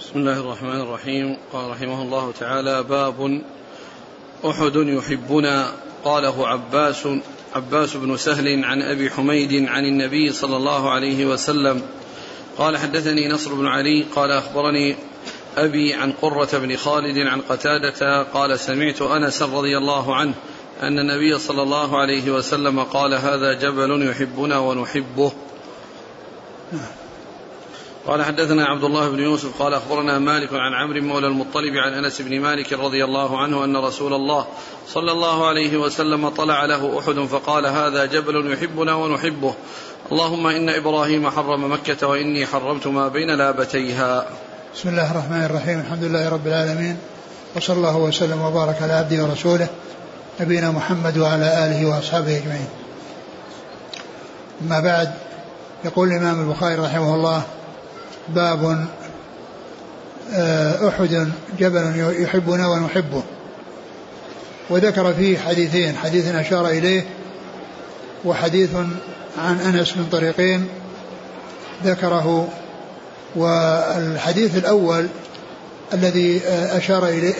بسم الله الرحمن الرحيم. قال رحمه الله تعالى باب أحد يحبنا. قاله عباس عباس بن سهل عن أبي حميد عن النبي صلى الله عليه وسلم قال حدثني نصر بن علي قال أخبرني أبي عن قرة بن خالد عن قتادة قال سمعت أنس رضي الله عنه أن النبي صلى الله عليه وسلم قال هذا جبل يحبنا ونحبه. قال حدثنا عبد الله بن يوسف قال أخبرنا مالك عن عمرو مولى المطلب عن أنس بن مالك رضي الله عنه أن رسول الله صلى الله عليه وسلم طلع له أحد فقال هذا جبل يحبنا ونحبه اللهم إن إبراهيم حرم مكة وإني حرمت ما بين لابتيها. بسم الله الرحمن الرحيم الحمد لله رب العالمين وصلى الله وسلم وبارك على عبده ورسوله نبينا محمد وعلى آله وأصحابه أجمعين. أما بعد يقول الإمام البخاري رحمه الله باب آه، أحد جبل يحبنا ونحبه. وذكر فيه حديثين حديث أشار إليه وحديث عن أنس من طريقين ذكره. والحديث الأول الذي أشار إليه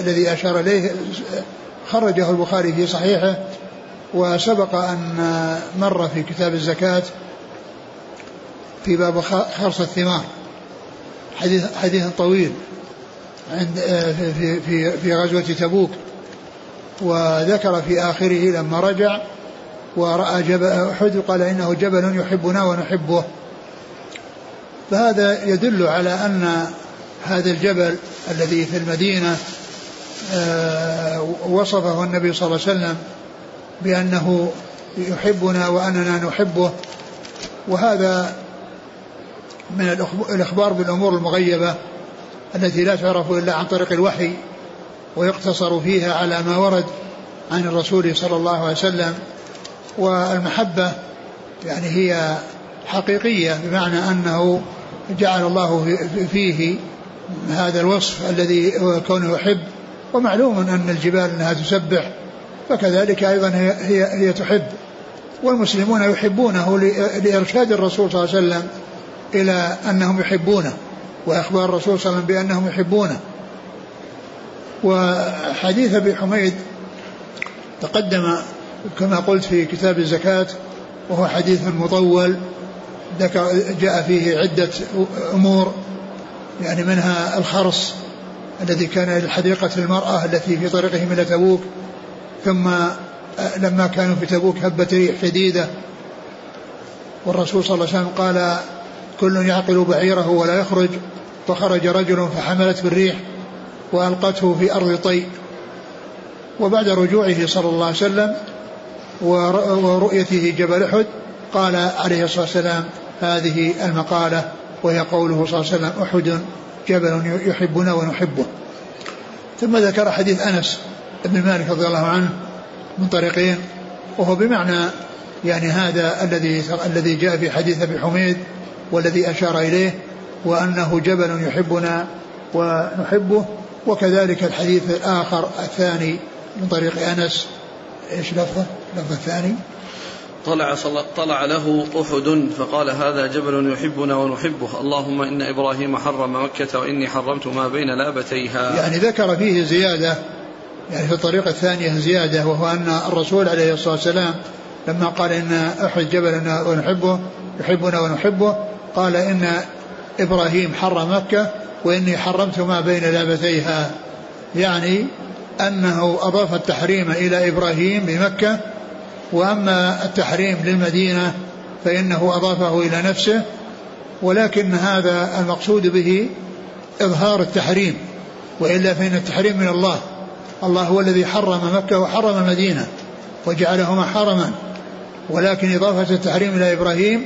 الذي أشار إليه خرجه البخاري في صحيحه وسبق أن مر في كتاب الزكاة في باب خرص الثمار. حديث حديث طويل عند آه، في في في غزوة تبوك. وذكر في آخره لما رجع ورأى جبل أحد قال إنه جبل يحبنا ونحبه. فهذا يدل على أن هذا الجبل الذي في المدينة آه، وصفه النبي صلى الله عليه وسلم بأنه يحبنا وأننا نحبه. وهذا من الإخبار بالأمور المغيبة التي لا تعرف إلا عن طريق الوحي ويقتصر فيها على ما ورد عن الرسول صلى الله عليه وسلم. والمحبة يعني هي حقيقية بمعنى أنه جعل الله فيه هذا الوصف الذي كونه يحب ومعلوم أن الجبال أنها تسبح فكذلك أيضا هي, هي, هي تحب. والمسلمون يحبونه لإرشاد الرسول صلى الله عليه وسلم. إلى أنهم يحبونه وأخبار الرسول صلى الله عليه وسلم بأنهم يحبونه. وحديث أبي حميد تقدم كما قلت في كتاب الزكاة وهو حديث مطول جاء فيه عدة أمور يعني منها الخرص الذي كان لحديقة المرأة التي في طريقهم إلى تبوك ثم لما كانوا في تبوك هبت ريح شديدة. والرسول صلى الله عليه وسلم قال كل يعقل بعيره ولا يخرج فخرج رجل فحملت بالريح وألقته في أرض طي. وبعد رجوعه صلى الله عليه وسلم ورؤيته جبل أحد قال عليه الصلاة والسلام هذه المقالة وهي قوله صلى الله عليه وسلم أحد جبل يحبنا ونحبه. ثم ذكر حديث أنس بن مالك رضي الله عنه من طريقين وهو بمعنى يعني هذا الذي الذي جاء في حديث أبي حميد والذي أشار إليه وأنه جبل يحبنا ونحبه وكذلك الحديث الآخر الثاني من طريق أنس. إيش لفظه؟ لفظ الثاني. طلع طلع له أحد فقال هذا جبل يحبنا ونحبه. اللهم إن إبراهيم حرم مكة وإني حرمت ما بين لابتيها. يعني ذكر فيه زيادة يعني في الطريقة الثانية زيادة وهو أن الرسول عليه الصلاة والسلام لما قال إن أحد جبلنا ونحبه يحبنا ونحبه قال إن إبراهيم حرم مكة وإني حرمت ما بين لابتيها يعني أنه أضاف التحريم إلى إبراهيم بمكة وأما التحريم للمدينة فإنه أضافه إلى نفسه ولكن هذا المقصود به إظهار التحريم وإلا فإن التحريم من الله. الله هو الذي حرم مكة وحرم المدينة وجعلهما حرما. ولكن إضافة التحريم إلى إبراهيم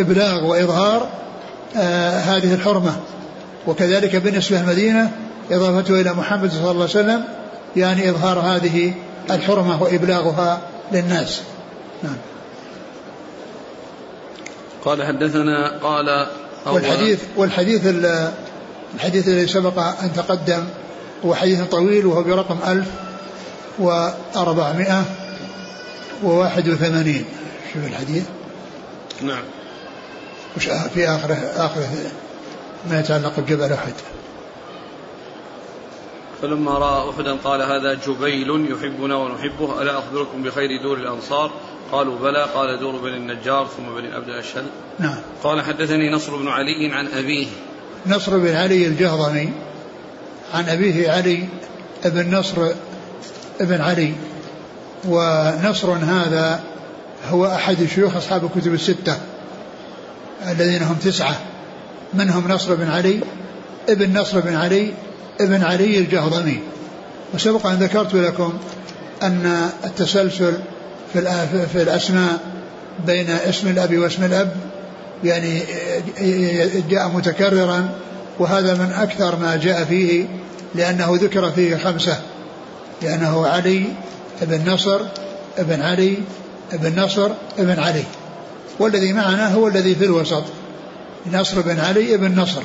إبلاغ وإظهار آه، هذه الحرمة. وكذلك بالنسبة للمدينة إضافته إلى محمد صلى الله عليه وسلم يعني إظهار هذه الحرمة وإبلاغها للناس. نعم. قال حدثنا قال والحديث والحديث الحديث الذي سبق أن تقدم هو حديث طويل وهو برقم ألف وأربعمائة وواحد وثمانين. شوف الحديث. نعم. وش في آخره آخره ما يتعلق بجبل أحد. فلما رأى أحدا قال هذا جبيل يحبنا ونحبه ألا أخبركم بخير دور الأنصار؟ قالوا بلى قال دور بني النجار ثم بني عبد الأشهل. نعم. قال حدثني نصر بن علي عن أبيه. نصر بن علي الجهضمي. عن أبيه علي بن نصر ابن علي. ونصر هذا هو أحد شيوخ أصحاب الكتب الستة الذين هم تسعة. منهم نصر بن علي ابن نصر بن علي ابن علي الجهضمي. وسبق أن ذكرت لكم أن التسلسل في في الأسماء بين اسم الأب واسم الأب يعني جاء متكررا وهذا من أكثر ما جاء فيه لأنه ذكر فيه خمسة. لأنه علي ابن نصر ابن علي ابن نصر ابن علي والذي معنا هو الذي في الوسط نصر بن علي ابن نصر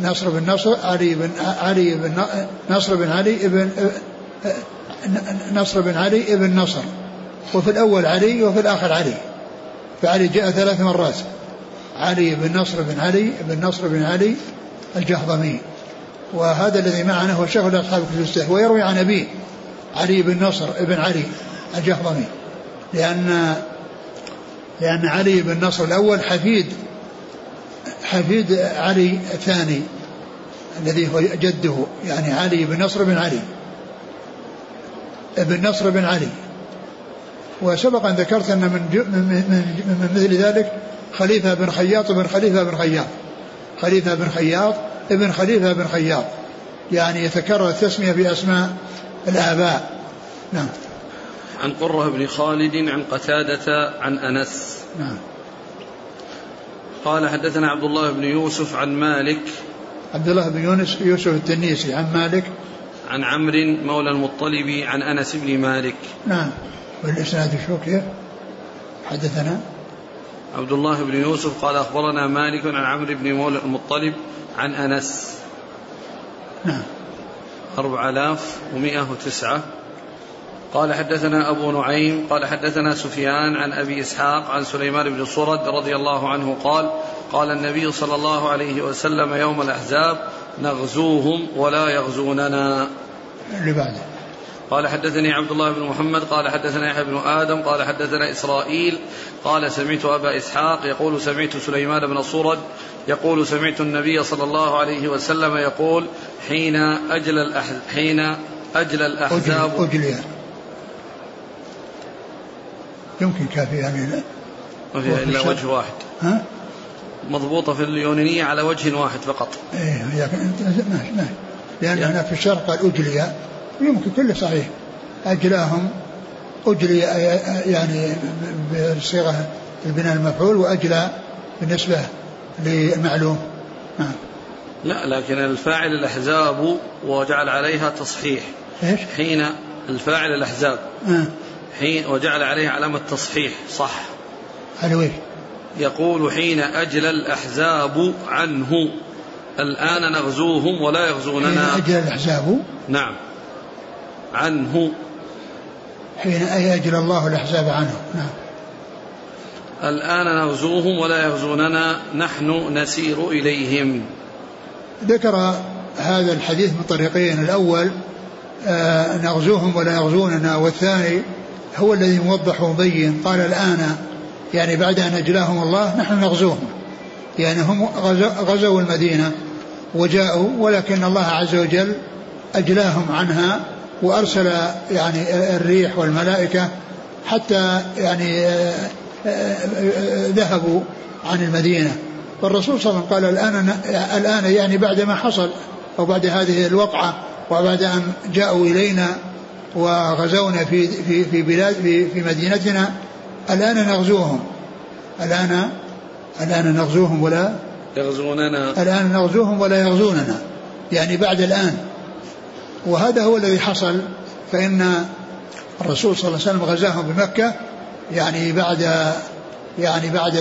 نصر بن نصر علي بن علي بن نصر بن علي ابن نصر بن علي ابن نصر وفي الأول علي وفي الآخر علي فعلي جاء ثلاث مرات علي بن نصر بن علي بن نصر بن علي الجهضمي وهذا الذي معنا هو شيخ أصحاب الكتب ويروي عن أبيه علي بن نصر بن علي الجهضمي. لأن لأن علي بن نصر الأول حفيد حفيد علي الثاني الذي هو جده يعني علي بن نصر بن علي ابن نصر بن علي. وسبق أن ذكرت أن من, من, من, من مثل ذلك خليفة بن خياط بن خليفة بن خياط خليفة بن خياط ابن خليفة بن خياط يعني يتكرر التسمية بأسماء الآباء. نعم. عن قرة بن خالد عن قتادة عن أنس. نعم. قال حدثنا عبد الله بن يوسف عن مالك. عبد الله بن يونس يوسف التنيسي عن مالك. عن عمرو مولى المطلب عن أنس بن مالك. نعم. والإسناد شو كيف؟ حدثنا. عبد الله بن يوسف قال أخبرنا مالك عن عمرو بن مولى المطلب عن أنس. نعم. أربعة آلاف ومائة وتسعة. قال حدثنا أبو نعيم قال حدثنا سفيان عن أبي إسحاق عن سليمان بن صرد رضي الله عنه قال قال النبي صلى الله عليه وسلم يوم الأحزاب نغزوهم ولا يغزوننا. اللي بعده. قال حدثني عبد الله بن محمد قال حدثنا يحيى بن آدم قال حدثنا إسرائيل قال سمعت أبا إسحاق يقول سمعت سليمان بن صرد يقول سمعت النبي صلى الله عليه وسلم يقول حين أجل الأحزاب حين أجل الأحزاب أجل يمكن كافي يعني. ما فيها الا وجه واحد. ها؟ مضبوطة في اليونانية على وجه واحد فقط. إيه هي ماشي ماشي لأن هناك في الشرق قال أجلي. يمكن كله صحيح. أجلاهم أجلي يعني بصيغة البناء المفعول وأجلى بالنسبة للمعلوم. نعم لا لكن الفاعل الأحزاب وجعل عليها تصحيح. إيش؟ حين الفاعل الأحزاب. آه. حين وجعل عليها علامة تصحيح صح. على وين؟ يقول حين أجل الأحزاب عنه. الآن نغزوهم ولا يغزوننا. حين أجل الأحزاب؟ نعم. عنه. حين أجل الله الأحزاب عنه نعم. الآن نغزوهم ولا يغزوننا. نحن نسير إليهم. ذكر هذا الحديث من طريقين الأول آه نغزوهم ولا يغزوننا والثاني هو الذي موضح ومبين. قال الآن يعني بعد أن أجلاهم الله نحن نغزوهم. يعني هم غزوا المدينة وجاءوا ولكن الله عز وجل أجلاهم عنها وأرسل يعني الريح والملائكة حتى يعني آه، آه، آه، ذهبوا عن المدينة. والرسول صلى الله عليه وسلم قال الآن الآن يعني بعد ما حصل أو بعد هذه الوقعة وبعد أن جاءوا إلينا وغزونا في في في بلاد في, في مدينتنا الآن نغزوهم. الآن الآن نغزوهم ولا يغزوننا. الآن نغزوهم ولا يغزوننا. يعني بعد الآن. وهذا هو الذي حصل فإن الرسول صلى الله عليه وسلم غزاهم بمكة يعني بعد يعني بعد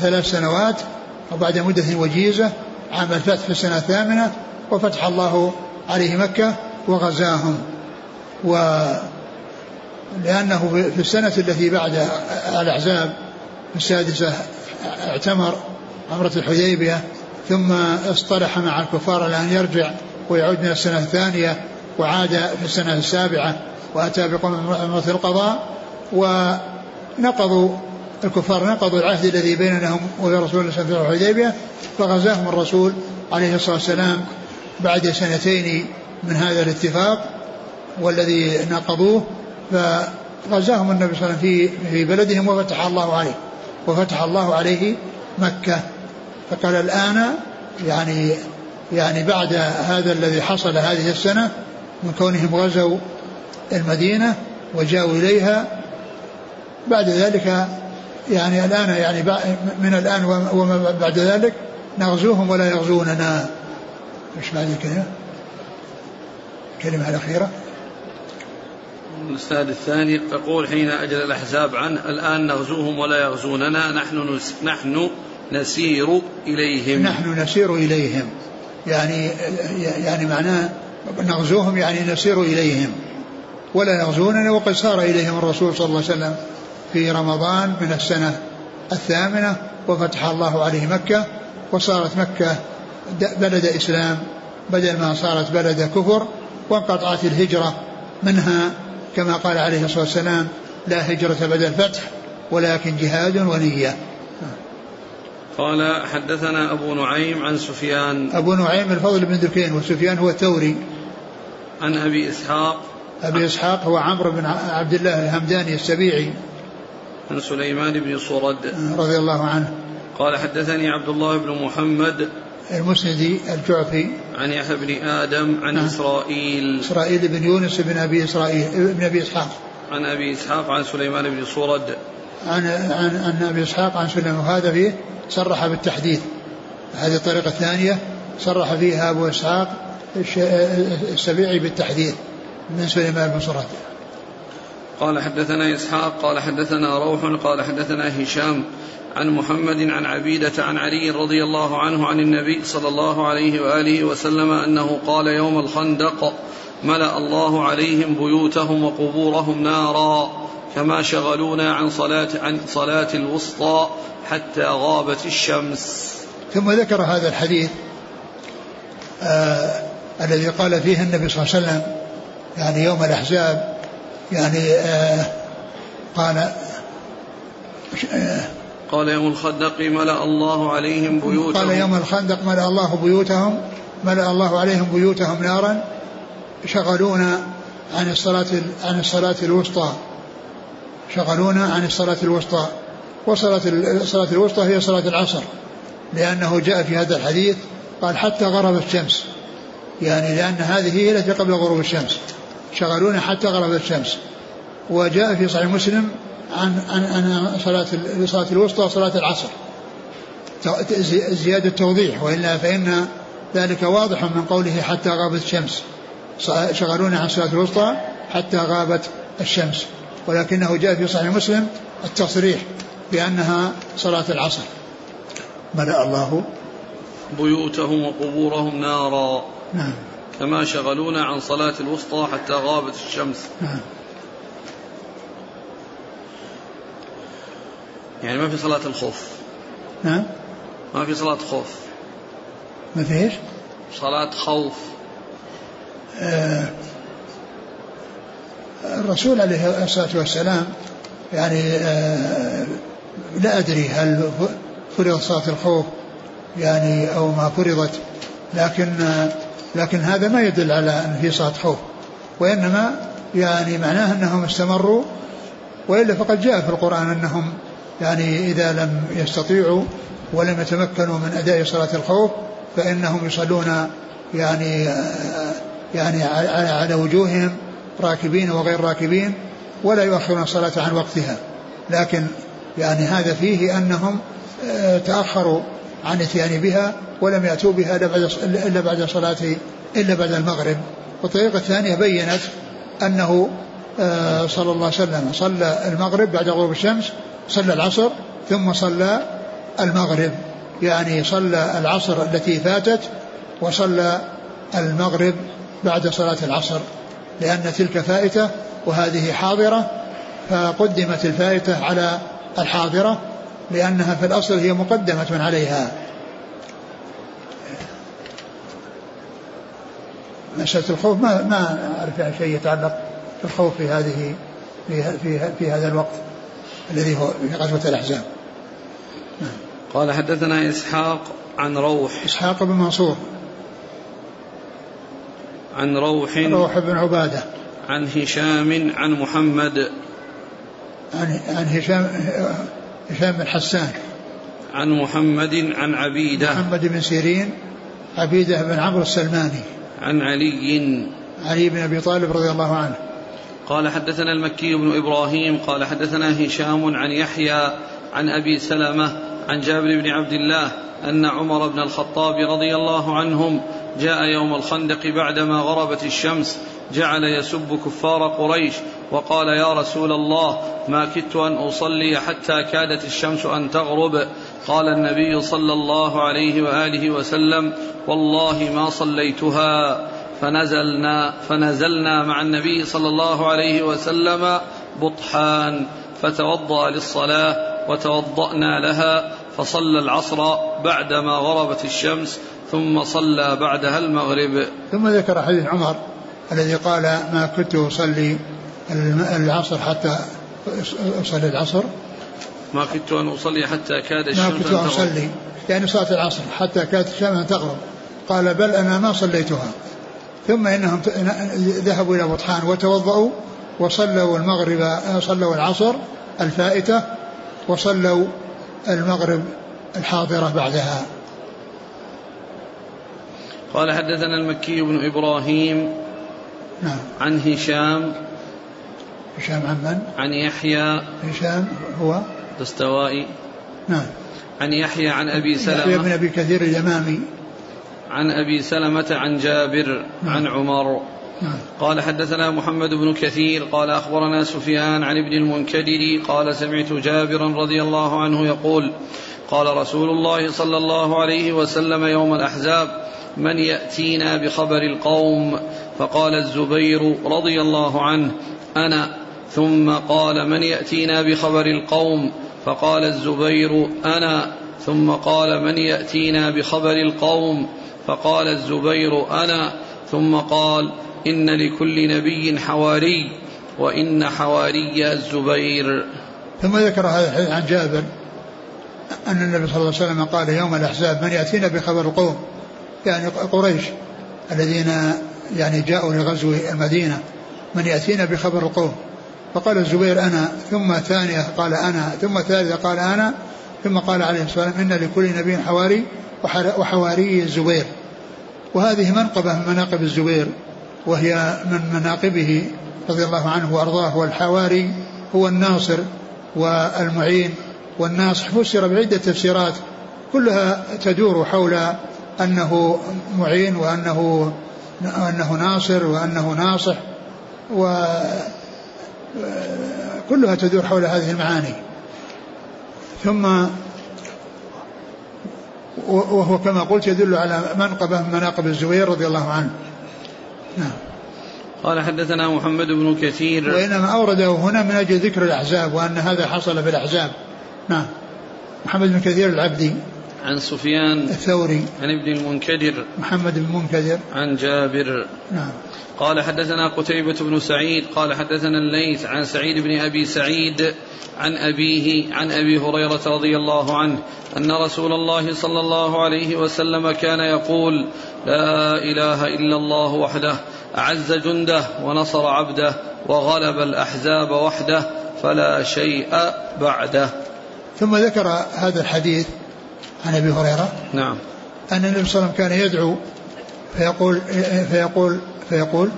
ثلاث سنوات أو بعد مدة وجيزة عام الفتح في السنة الثامنة وفتح الله عليه مكة وغزاهم. و لأنه في السنة التي بعد الأحزاب السادسة اعتمر عمرة الحديبية ثم اصطلح مع الكفار على أن يرجع ويعود من السنة الثانية وعاد في السنة السابعة وأتى بقوم عمرة القضاء ونقضوا الكفار نقضوا العهد الذي بينهم وبين رسول الله صلى الله عليه وسلم الحديبية فغزاهم الرسول عليه الصلاة والسلام بعد سنتين من هذا الاتفاق. والذي نقضوه فغزاهم النبي صلى الله عليه وسلم في في بلدهم وفتح الله عليه. وفتح الله عليه مكة. فقال الآن يعني يعني بعد هذا الذي حصل هذه السنة من كونهم غزوا المدينة وجاءوا إليها بعد ذلك يعني الآن يعني من الآن وما بعد ذلك نغزوهم ولا يغزوننا. إيش بعد الكلمة؟ الكلمة الأخيرة. الأستاذ الثاني يقول حين أجل الأحزاب عنه الآن نغزوهم ولا يغزوننا نحن نحن نسير إليهم. نحن نسير إليهم. يعني يعني معناه نغزوهم يعني نسير إليهم. ولا يغزوننا وقد سار إليهم الرسول صلى الله عليه وسلم في رمضان من السنة الثامنة وفتح الله عليه مكة وصارت مكة بلد إسلام بدل ما صارت بلد كفر وانقطعت الهجرة منها كما قال عليه الصلاة والسلام لا هجرة بعد الفتح ولكن جهاد ونية. قال حدثنا أبو نعيم عن سفيان. أبو نعيم الفضل بن دكين وسفيان هو الثوري. عن أبي إسحاق. أبي إسحاق هو عمرو بن عبد الله الهمداني السبيعي. عن سليمان بن صرد. رضي الله عنه. قال حدثني عبد الله بن محمد المسندي الجعفي. عن يحيى بن آدم عن نعم. إسرائيل. إسرائيل بن يونس بن أبي إسرائيل بن أبي إسحاق. عن أبي إسحاق عن سليمان بن صرد. عن عن عن أبي إسحاق عن سليمان. وهذا فيه صرح بالتحديث هذه الطريقة الثانية صرح فيها أبو إسحاق السبيعي بالتحديث من سليمان بن صرد. قال حدثنا إسحاق قال حدثنا روح قال حدثنا هشام. عن محمد عن عبيدة عن علي رضي الله عنه عن النبي صلى الله عليه وآله وسلم أنه قال يوم الخندق ملأ الله عليهم بيوتهم وقبورهم نارا كما شغلونا عن صلاة عن صلاة الوسطى حتى غابت الشمس. ثم ذكر هذا الحديث آه الذي قال فيه النبي صلى الله عليه وسلم يعني يوم الأحزاب يعني آه قال آه قال يوم الخندق ملأ الله عليهم بيوتهم. قال يوم الخندق ملأ الله بيوتهم ملأ الله عليهم بيوتهم نارا شغلونا عن الصلاة عن الصلاة الوسطى. شغلونا عن الصلاة الوسطى. وصلاة الصلاة الوسطى هي صلاة العصر لأنه جاء في هذا الحديث قال حتى غربت الشمس. يعني لأن هذه هي التي قبل غروب الشمس. شغلونا حتى غربت الشمس. وجاء في صحيح مسلم عن عن عن صلاة صلاة الوسطى وصلاة العصر. زيادة توضيح وإلا فإن ذلك واضح من قوله حتى غابت الشمس. شغلونا عن صلاة الوسطى حتى غابت الشمس. ولكنه جاء في صحيح مسلم التصريح بأنها صلاة العصر. ملأ الله بيوتهم وقبورهم نارا. نعم. كما شغلونا عن صلاة الوسطى حتى غابت الشمس. نعم. يعني ما في صلاة الخوف. نعم ما في صلاة خوف. ما في إيش؟ صلاة خوف. آه الرسول عليه الصلاة والسلام يعني آه لا أدري هل فرض صلاة الخوف يعني أو ما فرضت لكن آه لكن هذا ما يدل على أن في صلاة خوف وإنما يعني معناه أنهم استمروا وإلا فقد جاء في القرآن أنهم يعني إذا لم يستطيعوا ولم يتمكنوا من أداء صلاة الخوف فإنهم يصلون يعني يعني على وجوههم راكبين وغير راكبين ولا يؤخرون الصلاة عن وقتها. لكن يعني هذا فيه أنهم آه، تأخروا عن إتيان بها ولم يأتوا بها إلا بعد صلاة إلا بعد المغرب. والطريقة الثانية بينت أنه آه، صلى الله عليه وسلم صلى المغرب بعد غروب الشمس صلى العصر ثم صلى المغرب. يعني صلى العصر التي فاتت وصلى المغرب بعد صلاة العصر لأن تلك فائتة وهذه حاضرة فقدمت الفائتة على الحاضرة لأنها في الأصل هي مقدمة عليها. مسألة الخوف ما ما أعرف يعني شيء يتعلق بالخوف في هذه في في, في هذا الوقت. الذي هو في غزوة الأحزاب. قال حدثنا إسحاق عن روح. إسحاق بن منصور. عن روح. روح بن عبادة. عن هشام عن محمد. عن عن هشام هشام بن حسان. عن محمد عن عبيدة. محمد بن سيرين عبيدة بن عمرو السلماني. عن علي. علي بن أبي طالب رضي الله عنه. قال حدثنا المكي بن إبراهيم قال حدثنا هشام عن يحيى عن أبي سلمة عن جابر بن عبد الله أن عمر بن الخطاب رضي الله عنهم جاء يوم الخندق بعدما غربت الشمس جعل يسب كفار قريش وقال يا رسول الله ما كدت أن أصلي حتى كادت الشمس أن تغرب. قال النبي صلى الله عليه وآله وسلم والله ما صليتها. فنزلنا فنزلنا مع النبي صلى الله عليه وسلم بطحان فتوضأ للصلاة وتوضأنا لها فصلى العصر بعدما غربت الشمس ثم صلى بعدها المغرب. ثم ذكر حديث عمر الذي قال ما كنت أصلي العصر حتى أصلي العصر. ما كنت أن أصلي حتى كاد الشمس ما كنت أصلي يعني صلاة العصر حتى كادت الشمس أن تغرب. قال بل أنا ما صليتها. ثم إنهم ذهبوا إلى بطحان وتوضأوا وصلوا المغرب صلوا العصر الفائتة وصلوا المغرب الحاضرة بعدها. قال حدثنا المكي بن إبراهيم نعم. عن هشام. هشام عن من؟ عن يحيى. هشام هو؟ دستوائي نعم. عن يحيى عن أبي سلمة. يحيى بن أبي كثير اليمامي. عن أبي سلمة عن جابر نعم. عن عمر. نعم. قال حدثنا محمد بن كثير قال أخبرنا سفيان عن ابن المنكدر قال سمعت جابرا رضي الله عنه يقول قال رسول الله صلى الله عليه وسلم يوم الأحزاب من يأتينا بخبر القوم؟ فقال الزبير رضي الله عنه أنا. ثم قال من يأتينا بخبر القوم؟ فقال الزبير أنا. ثم قال من يأتينا بخبر القوم؟ فقال الزبير أنا. ثم قال إن لكل نبي حواري وإن حواري الزبير. ثم ذكر هذا الحديث عن جابر أن النبي صلى الله عليه وسلم قال يوم الأحزاب من يأتينا بخبر القوم؟ يعني قريش الذين يعني جاءوا لغزو المدينة من يأتينا بخبر القوم؟ فقال الزبير أنا ثم ثانية قال أنا ثم ثالثة قال أنا ثم قال عليه الصلاة والسلام إن لكل نبي حواري وحواري الزبير. وهذه منقبة من مناقب الزبير وهي من مناقبه رضي الله عنه وأرضاه والحواري هو الناصر والمعين والناصح فسر بعدة تفسيرات كلها تدور حول أنه معين وأنه أنه ناصر وأنه ناصح وكلها تدور حول هذه المعاني. ثم وهو كما قلت يدل على منقبة من مناقب الزبير رضي الله عنه. نعم. قال حدثنا محمد بن كثير. وإنما أورده هنا من أجل ذكر الأحزاب وأن هذا حصل في الأحزاب. نعم. محمد بن كثير العبدي. عن سفيان. الثوري. عن ابن المنكدر. محمد بن منكدر. عن جابر. نعم. قال حدثنا قتيبة بن سعيد قال حدثنا الليث عن سعيد بن أبي سعيد عن أبيه عن أبي هريرة رضي الله عنه أن رسول الله صلى الله عليه وسلم كان يقول لا إله إلا الله وحده أعز جنده ونصر عبده وغلب الأحزاب وحده فلا شيء بعده. ثم ذكر هذا الحديث عن أبي هريرة. نعم. أن النبي صلى الله عليه وسلم كان يدعو فيقول فيقول فيقول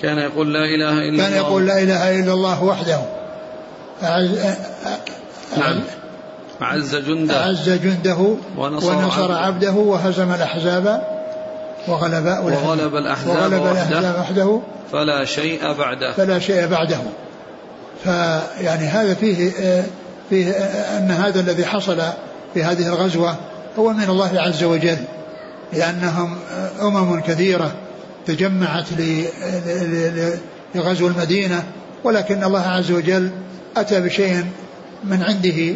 كان يقول لا إله إلا الله. كان يقول لا إله إلا الله وحده. أعز نعم. أعز جنده. أعز جنده ونصر, ونصر عبده. وهزم الأحزاب وغلب وغلب الأحزاب, وغلب الأحزاب وحده. فلا شيء بعده. فلا شيء بعده. فيعني هذا فيه فيه أن هذا الذي حصل في هذه الغزوة هو من الله عز وجل لأنهم أمم كثيرة. تجمعت لغزو المدينة ولكن الله عز وجل أتى بشيء من عنده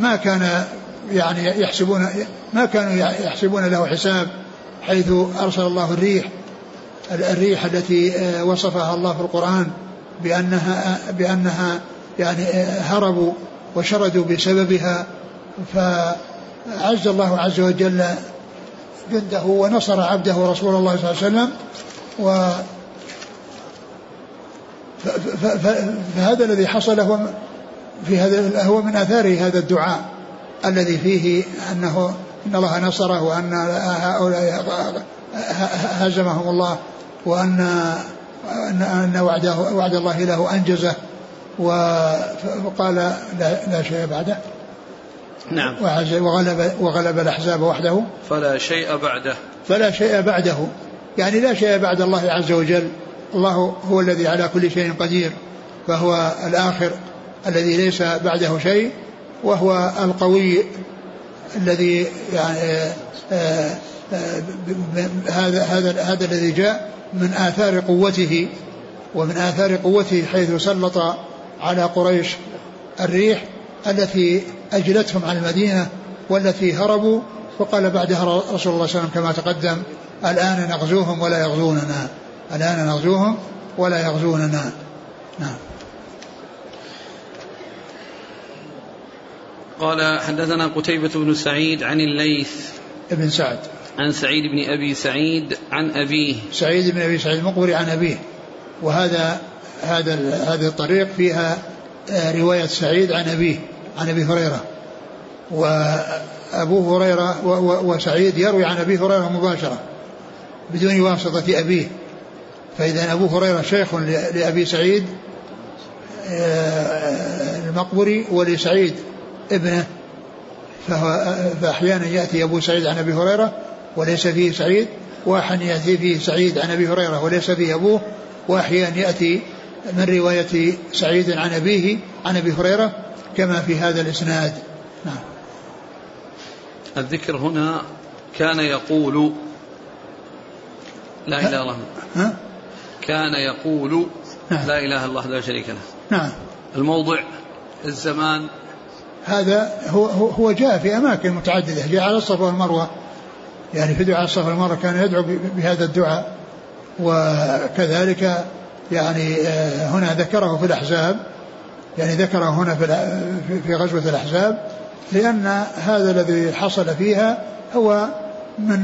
ما كان يعني يحسبون ما كانوا يحسبون له حساب حيث أرسل الله الريح الريح التي آه، وصفها الله في القرآن بأنها بأنها يعني آه، هربوا وشردوا بسببها. فعز الله عز وجل جنده ونصر عبده رسول الله صلى الله عليه وسلم و فهذا الذي حصل هو في هذا هو من آثار هذا الدعاء الذي فيه أنه إن الله نصره وأن هؤلاء هزمهم الله وأن ان وعده وعد الله له أنجزه وقال لا, لا شيء بعده. نعم. وغلب وغلب الأحزاب وحده. فلا شيء بعده. فلا شيء بعده. يعني لا شيء بعد الله عز وجل. الله هو الذي على كل شيء قدير. فهو الآخر الذي ليس بعده شيء. وهو القوي الذي يعني آه، آه، هذا هذا هذا الذي جاء من آثار قوته. ومن آثار قوته حيث سلط على قريش الريح التي أجلتهم عن المدينة والتي هربوا وقال بعدها رسول الله صلى الله عليه وسلم كما تقدم الآن نغزوهم ولا يغزوننا الآن نغزوهم ولا يغزوننا. نعم. قال حدثنا قتيبة بن سعيد عن الليث ابن سعد. عن سعيد بن أبي سعيد عن أبيه. سعيد بن أبي سعيد المقبري عن أبيه. وهذا هذا هذه الطريق فيها آه، رواية سعيد عن أبيه. عن أبي هريرة. وأبو هريرة وسعيد يروي عن أبي هريرة مباشرة بدون واسطة أبيه. فإذا أبو هريرة شيخ لأبي سعيد آه، المقبري ولسعيد ابنه. فهو فأحيانا يأتي أبو سعيد عن أبي هريرة وليس فيه سعيد وأحيانا يأتي فيه سعيد عن أبي هريرة وليس فيه أبوه وأحيانا يأتي من رواية سعيد عن أبيه عن أبي هريرة. كما في هذا الإسناد. نعم. الذكر هنا كان يقول لا إله إلا الله. ها؟ كان يقول نعم. لا إله إلا الله لا شريك له. نعم. الموضع الزمان. هذا هو هو جاء في أماكن متعددة جاء على الصفا والمروة. يعني في دعاء الصفا والمروة كان يدعو بهذا الدعاء. وكذلك يعني آه، هنا ذكره في الأحزاب. يعني ذكره هنا في غزوة الأحزاب لأن هذا الذي حصل فيها هو من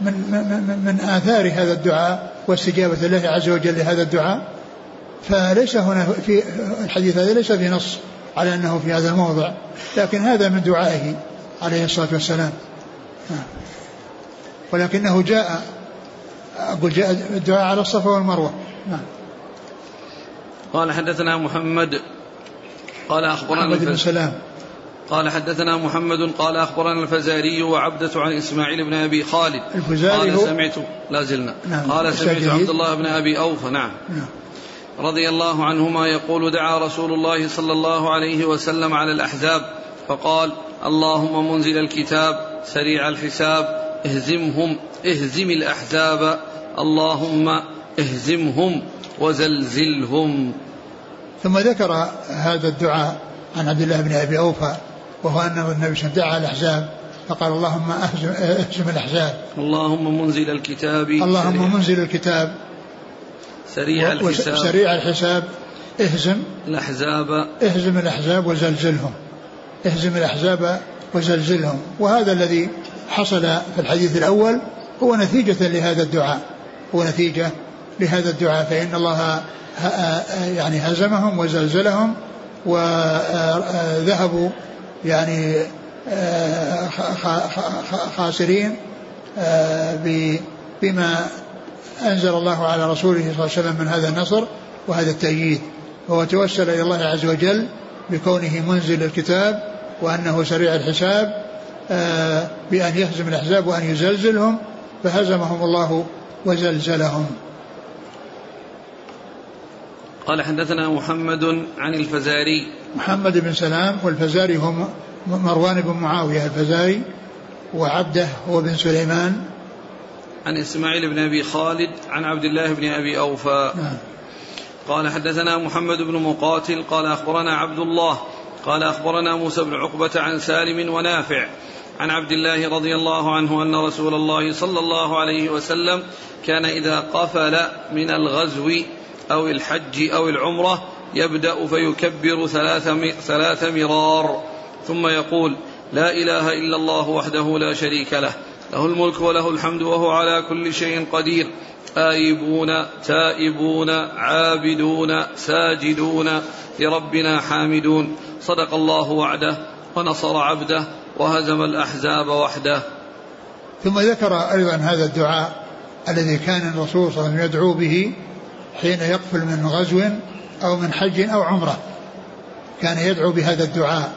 من من, من آثار هذا الدعاء واستجابة الله عز وجل لهذا الدعاء. فليس هنا في الحديث هذا ليس في نص على أنه في هذا الموضع لكن هذا من دعائه عليه الصلاة والسلام. ولكنه جاء أقول جاء الدعاء على الصفا والمروة. نعم قال حدثنا محمد قال أخبرنا محمد بن سلام. قال حدثنا محمد قال أخبرنا الفزاري وعبدة عن إسماعيل بن أبي خالد. الفزاري قال سمعت لا زلنا. نعم قال سمعت عبد الله بن أبي أوفى نعم, نعم. رضي الله عنهما يقول دعا رسول الله صلى الله عليه وسلم على الأحزاب فقال اللهم منزل الكتاب سريع الحساب اهزمهم اهزم الأحزاب اللهم اهزمهم. وزلزلهم. ثم ذكر هذا الدعاء عن عبد الله بن أبي أوفى وهو أن النبي صلى الله عليه وسلم دعا الأحزاب فقال اللهم اهزم, أهزم الأحزاب. اللهم منزل الكتاب اللهم سريع. منزل الكتاب. سريع الحساب. سريع الحساب. اهزم. الأحزاب. اهزم الأحزاب وزلزلهم. اهزم الأحزاب وزلزلهم. وهذا الذي حصل في الحديث الأول هو نتيجة لهذا الدعاء. هو نتيجة لهذا الدعاء فإن الله يعني هزمهم وزلزلهم وذهبوا يعني خاسرين بما أنزل الله على رسوله صلى الله عليه وسلم من هذا النصر وهذا التأييد. وهو توسل إلى الله عز وجل بكونه منزل الكتاب وأنه سريع الحساب بأن يهزم الأحزاب وأن يزلزلهم فهزمهم الله وزلزلهم. قال حدثنا محمد عن الفزاري. محمد بن سلام والفزاري هم مروان بن معاوية الفزاري وعبده هو بن سليمان. عن إسماعيل بن أبي خالد عن عبد الله بن أبي أوفى. نعم. قال حدثنا محمد بن مقاتل قال أخبرنا عبد الله قال أخبرنا موسى بن عقبة عن سالم ونافع عن عبد الله رضي الله عنه أن رسول الله صلى الله عليه وسلم كان إذا قفل من الغزو أو الحج أو العمرة يبدأ فيكبر ثلاث, ثلاث مرار. ثم يقول لا إله إلا الله وحده لا شريك له له الملك وله الحمد وهو على كل شيء قدير. آيبون تائبون عابدون ساجدون لربنا حامدون. صدق الله وعده ونصر عبده وهزم الأحزاب وحده. ثم ذكر أيضا هذا الدعاء الذي كان الرسول صلى الله عليه وسلم يدعو به حين يقفل من غزو أو من حج أو عمرة. كان يدعو بهذا الدعاء.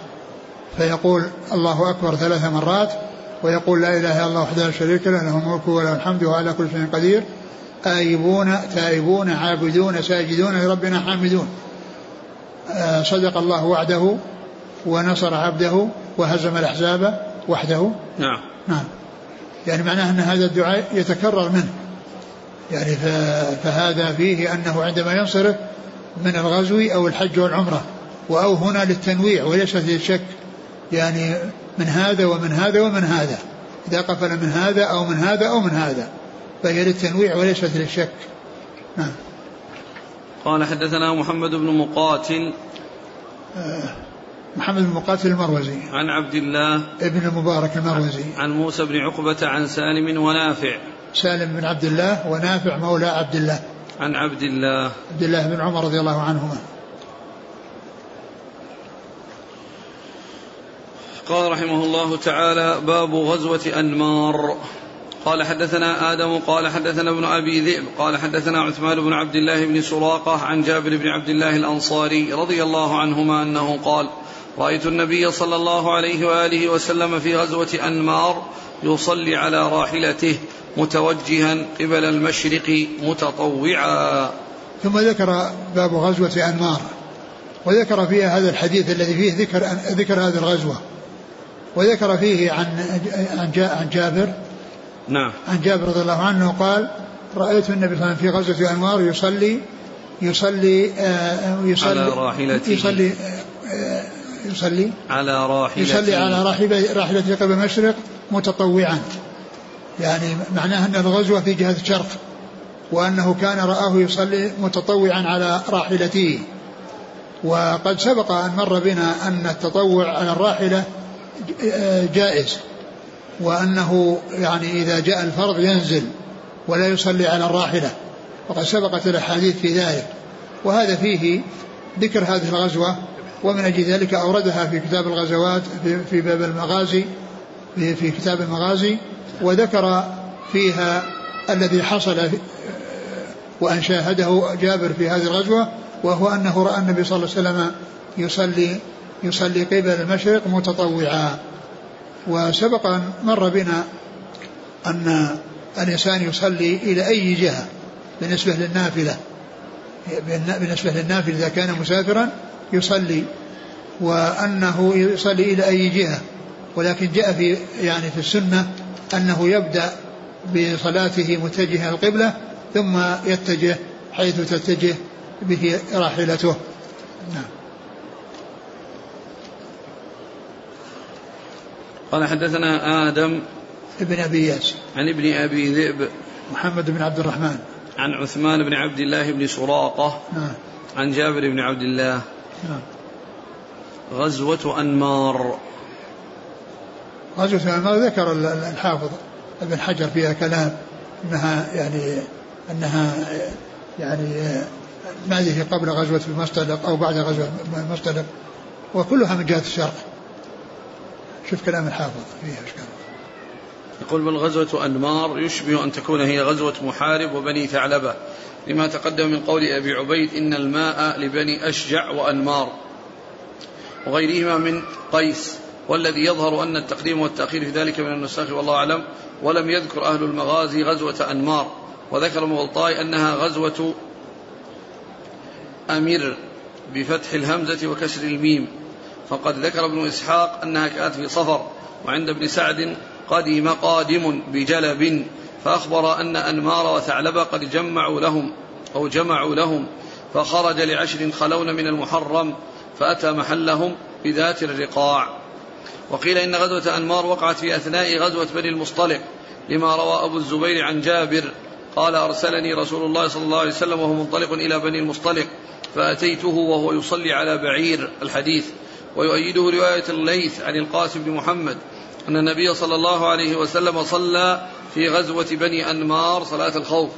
فيقول الله أكبر ثلاث مرات ويقول لا إله إلا الله وحده لا شريك له له الملك وله الحمد وعلى كل شيء قدير. آيبون تائبون عابدون ساجدون لربنا حامدون. آه، صدق الله وعده ونصر عبده وهزم الأحزاب وحده. نعم. نعم. يعني معناه أن هذا الدعاء يتكرر منه. يعني فهذا فيه أنه عندما ينصرف من الغزو أو الحج والعمرة وأو هنا للتنويع وليس للشك يعني من هذا ومن هذا ومن هذا. إذا قفل من هذا أو من هذا أو من هذا فهي للتنويع وليست للشك. نعم. قال حدثنا محمد بن مقاتل. آه محمد بن مقاتل المروزي. عن عبد الله ابن المبارك المروزي. عن موسى بن عقبة عن سالم ونافع. سالم بن عبد الله ونافع مولى عبد الله. عن عبد الله. عبد الله بن عمر رضي الله عنهما. قال رحمه الله تعالى باب غزوة أنمار. قال حدثنا آدم قال حدثنا ابن أبي ذئب قال حدثنا عثمان بن عبد الله بن سراقة عن جابر بن عبد الله الأنصاري رضي الله عنهما أنه قال رأيت النبي صلى الله عليه وآله وسلم في غزوة أنمار يصلي على راحلته متوجها قبل المشرق متطوعا. ثم ذكر باب غزوة أنمار وذكر فيها هذا الحديث الذي فيه ذكر ذكر هذه الغزوة وذكر فيه عن عن جابر. نعم. عن جابر رضي الله عنه قال رأيت النبي صلى الله عليه وسلم في غزوة أنوار يصلي يصلي آه، يصلي على راحلته. يصلي يصلي على راحلته يصلي على راحلته راحلته قبل المشرق متطوعا. يعني معناه أن الغزوة في جهة الشرق وأنه كان رآه يصلي متطوعا على راحلته. وقد سبق أن مر بنا أن التطوع على الراحلة جائز وأنه يعني إذا جاء الفرض ينزل ولا يصلي على الراحلة. وقد سبقت الأحاديث في ذلك. وهذا فيه ذكر هذه الغزوة ومن أجل ذلك أوردها في كتاب الغزوات في, باب المغازي في, في كتاب المغازي وذكر فيها الذي حصل وأن شاهده جابر في هذه الغزوة وهو أنه رأى النبي صلى الله عليه وسلم يصلي يصلي قبل المشرق متطوعا. وسبق أن مر بنا أن الإنسان يصلي إلى أي جهة بالنسبة للنافلة بالنسبة للنافلة إذا كان مسافرا يصلي وأنه يصلي إلى أي جهة ولكن جاء في يعني في السنة أنه يبدأ بصلاته متجها القبلة ثم يتجه حيث تتجه به راحلته. نعم. قال حدثنا آدم ابن أبي ياس. عن ابن أبي ذئب محمد بن عبد الرحمن. عن عثمان بن عبد الله بن سراقة. نعم. عن جابر بن عبد الله. غزوة أنمار. غزوة أنمار ذكر الحافظ ابن حجر فيها كلام إنها يعني إنها يعني ما هي قبل غزوة المصطلق أو بعد غزوة المصطلق وكلها من جهة الشرق. شوف كلام الحافظ فيها اشكال يقول بل غزوة أنمار يشبه أن تكون هي غزوة محارب وبني ثعلبة لما تقدم من قول أبي عبيد إن الماء لبني أشجع وأنمار وغيرهما من قيس والذي يظهر أن التقديم والتأخير في ذلك من النساخ والله أعلم ولم يذكر أهل المغازي غزوة أنمار وذكر مغلطاي أنها غزوة أمير بفتح الهمزة وكسر الميم فقد ذكر ابن إسحاق أنها كانت في صفر وعند ابن سعد قدم قادم بجلب فأخبر أن أنمار وثعلبة قد جمعوا لهم أو جمعوا لهم فخرج لعشر خلون من المحرم فأتى محلهم بذات الرقاع. وقيل إن غزوة أنمار وقعت في أثناء غزوة بني المصطلق لما روى أبو الزبير عن جابر قال أرسلني رسول الله صلى الله عليه وسلم وهو منطلق إلى بني المصطلق فأتيته وهو يصلي على بعير الحديث ويؤيده رواية الليث عن القاسم بن محمد أن النبي صلى الله عليه وسلم صلى في غزوة بني أنمار صلاة الخوف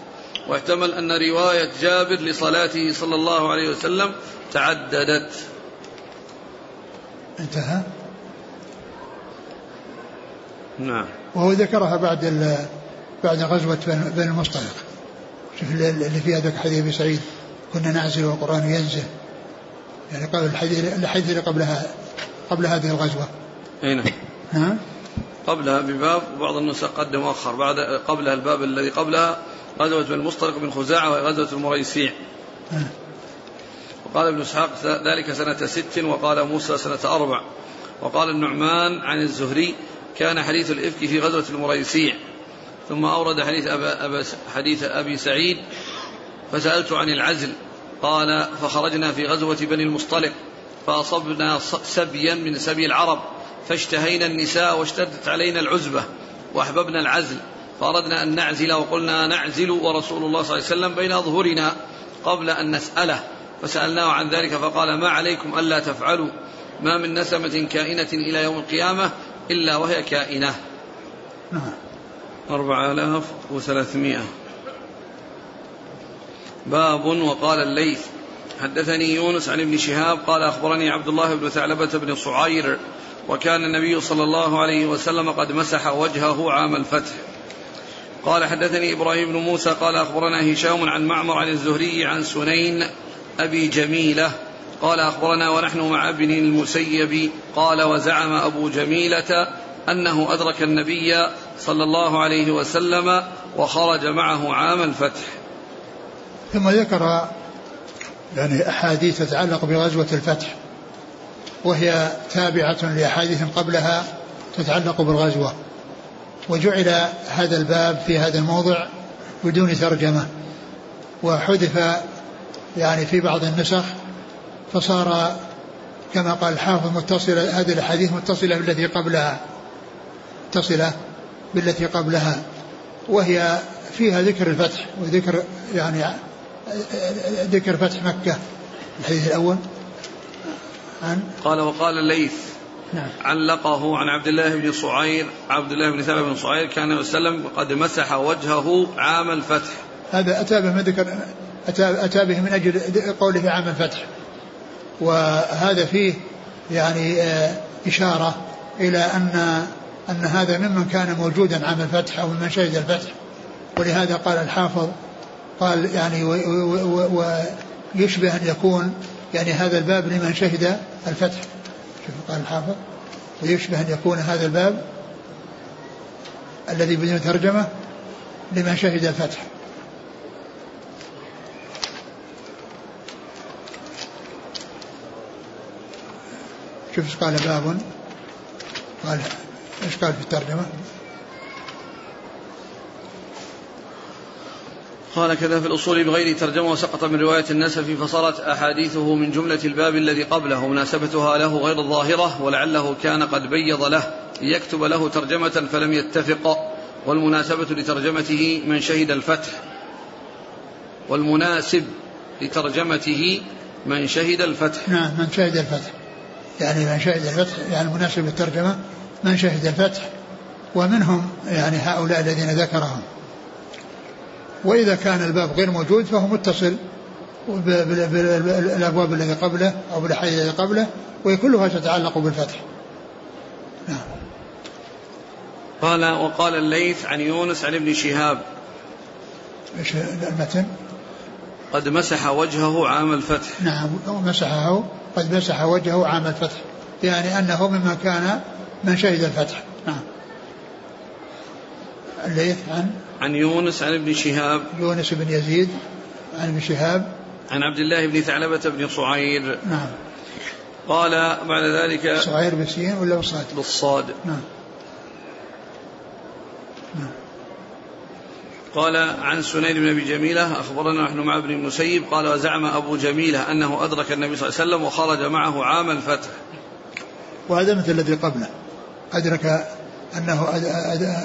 واحتمل أن رواية جابر لصلاته صلى الله عليه وسلم تعددت. انتهى؟ نعم. وهو ذكرها بعد بعد غزوة بني المصطلق. شوف اللي فيها ذاك حديث أبي سعيد كنا نعزل والقرآن ينزل. يعني قبل الحديث الحديث اللي قبلها قبل هذه الغزوة. أي نعم. ها؟ قبلها بباب وبعض النسخ قدم مؤخر بعد قبلها الباب الذي قبلها غزوة بن المصطلق بن خزاعة وهي غزوة المريسيع. وقال ابن إسحاق ذلك سنة ست وقال موسى سنة أربع. وقال النعمان عن الزهري كان حديث الإفك في غزوة المريسيع. ثم أورد حديث أبا أبا حديث أبي سعيد فسألت عن العزل. قال فخرجنا في غزوة بني المصطلق فأصبنا سبيا من سبي العرب. فاشتهينا النساء واشتدت علينا العزبة وأحببنا العزل فأردنا أن نعزل وقلنا نعزل ورسول الله صلى الله عليه وسلم بين أظهرنا قبل أن نسأله فسألناه عن ذلك فقال ما عليكم ألا تفعلوا؟ ما من نسمة كائنة إلى يوم القيامة إلا وهي كائنة. نعم. أربعة آلاف وثلاثمائة. باب وقال الليث حدثني يونس عن ابن شهاب قال أخبرني عبد الله بن ثعلبة بن صعير وكان النبي صلى الله عليه وسلم قد مسح وجهه عام الفتح. قال حدثني إبراهيم بن موسى قال أخبرنا هشام عن معمر عن الزهري عن سنين أبي جميلة. قال أخبرنا ونحن مع ابن المسيب. قال وزعم أبو جميلة أنه أدرك النبي صلى الله عليه وسلم وخرج معه عام الفتح. ثم ذكر يعني أحاديث تتعلق بغزوة الفتح. وهي تابعة لأحاديث قبلها تتعلق بالغزوة. وجعل هذا الباب في هذا الموضع بدون ترجمة. وحذف يعني في بعض النسخ فصار كما قال الحافظ متصلة هذه الأحاديث متصلة بالتي قبلها متصلة بالتي قبلها. وهي فيها ذكر الفتح وذكر يعني ذكر فتح مكة الحديث الأول. عن قال وقال الليث نعم. علقه عن عبد الله بن صعير عبد الله بن ثابت بن صعير كان وسلم قد مسح وجهه عام الفتح. هذا أتى به من ذكر أتى, أتى به من أجل قوله عام الفتح. وهذا فيه يعني آه، إشارة إلى أن أن هذا ممن كان موجودا عام الفتح أو ممن شهد الفتح. ولهذا قال الحافظ قال يعني ويشبه أن يكون يعني هذا الباب لمن شهد الفتح شوف قال الحافظ ويشبه أن يكون هذا الباب الذي بدون ترجمة لمن شهد الفتح شوف إيش قال باب قال إيش قال في الترجمة؟ قال كذا في الأصول بغير ترجمة وسقط من رواية النسف فصارت أحاديثه من جملة الباب الذي قبله. مناسبتها له غير الظاهرة ولعله كان قد بيض له. ليكتب له ترجمة فلم يتفق. والمناسبة لترجمته من شهد الفتح. والمناسب لترجمته من شهد الفتح. نعم من شهد الفتح. يعني من شهد الفتح يعني مناسب للترجمة من شهد الفتح. ومنهم يعني هؤلاء الذين ذكرهم. وإذا كان الباب غير موجود فهو متصل بالأبواب التي قبله أو بالأحاديث التي قبله وهي كلها تتعلق بالفتح. نعم. قال وقال الليث عن يونس عن ابن شهاب. إيش المتن؟ قد مسح وجهه عام الفتح. نعم مسحه قد مسح وجهه عام الفتح. يعني أنه مما كان من شهد الفتح. نعم. الليث عن عن يونس عن ابن شهاب. يونس بن يزيد عن ابن شهاب. عن عبد الله بن ثعلبة بن صعير. نعم. قال بعد ذلك صعير بالسين ولا بالصاد؟ بالصاد. نعم. نعم. قال عن سنين بن أبي جميلة أخبرنا نحن مع ابن المسيب قال وزعم أبو جميلة أنه أدرك النبي صلى الله عليه وسلم وخرج معه عام الفتح. وهذا مثل الذي قبله. أدرك أنه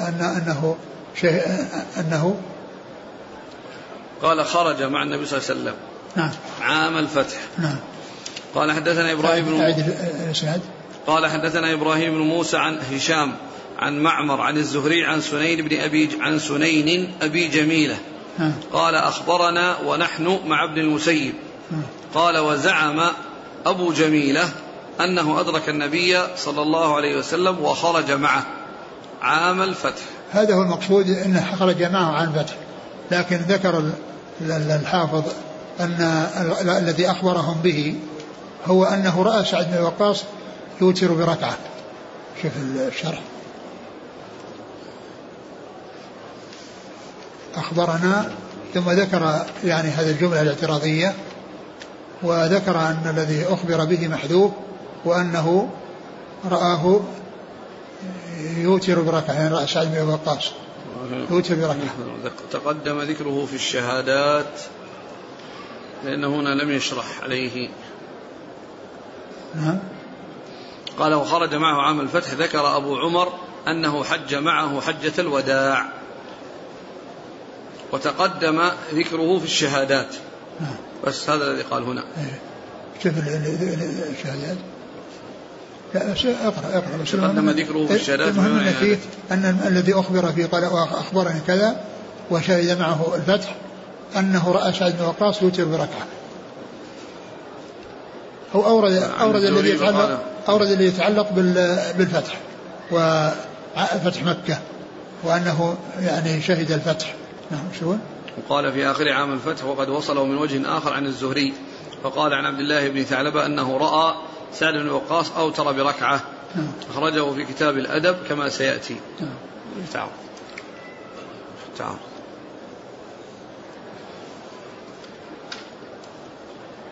أنه شيء أنه قال خرج مع النبي صلى الله عليه وسلم. نعم. عام الفتح. نعم. قال حدثنا إبراهيم بن الإسناد قال حدثنا إبراهيم بن موسى عن هشام عن معمر عن الزهري عن سنين بن أبي عن سنين أبي جميلة. نعم. قال أخبرنا ونحن مع ابن المسيب. نعم. قال وزعم أبو جميلة أنه أدرك النبي صلى الله عليه وسلم وخرج معه. عام الفتح. هذا هو المقصود أنه خرج معه عام الفتح لكن ذكر الحافظ أن الذي أخبرهم به هو أنه رأى سعد بن وقاص يوتر بركعة. شوف الشرح. أخبرنا ثم ذكر يعني هذه الجملة الاعتراضية وذكر أن الذي أخبر به محذوف وأنه رآه يوتر بركعة يعني رأى سعد بن وقاص. يوتر بركعة تقدم ذكره في الشهادات لأنه هنا لم يشرح عليه. نعم. قال وخرج معه عام الفتح ذكر أبو عمر أنه حج معه حجة الوداع. وتقدم ذكره في الشهادات. نعم. بس هذا الذي قال هنا. إيه. كيف الشهادات؟ اقرأ اقرأ بس تقدم ذكره في الشهادات المهم أن فيه أن الذي أخبر فيه قال اخبرني كذا وشهد معه الفتح أنه رأى سعد بن وقاص يوتر بركعة. هو أورد أورد الذي يتعلق أورد الذي يتعلق بالفتح وفتح مكة وأنه يعني شهد الفتح. نعم شو وقال في آخر عام الفتح وقد وصله من وجه آخر عن الزهري فقال عن عبد الله بن ثعلبة أنه رأى سعد بن وقاص أوتر بركعة نعم. أخرجه في كتاب الأدب كما سيأتي. نعم. تعال. تعال.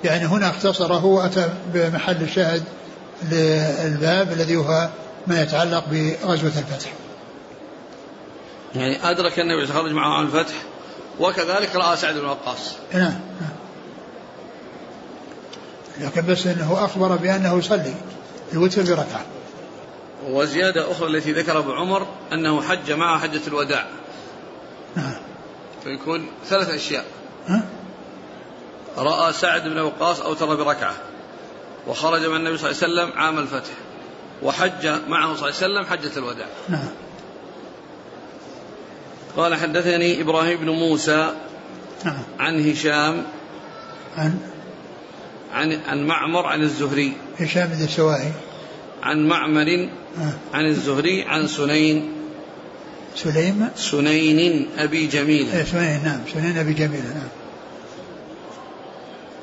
يعني هنا اختصره وأتى بمحل الشاهد للباب الذي هو ما يتعلق بغزوة الفتح. يعني أدرك النبي خرج معه عن الفتح وكذلك رأى سعد بن وقاص. نعم نعم. لكن بس إنه أخبر بأنه يصلي الوتر بركعه وزيادة أخرى التي ذكر أبو عمر أنه حج معه حجة الوداع. نعم. فيكون ثلاث أشياء. ها؟ رأى سعد بن وقاص أوتر بركعة. وخرج مع النبي صلى الله عليه وسلم عام الفتح. وحج معه صلى الله عليه وسلم حجة الوداع. نعم. قال حدثني إبراهيم بن موسى نعم. عن هشام عن عن عن معمر عن الزهري. هشام بن السوائي عن معمر آه. عن الزهري عن سنين. سليم. سنين أبي جميل. إيه سنين نعم. سنين أبي جميلة نعم.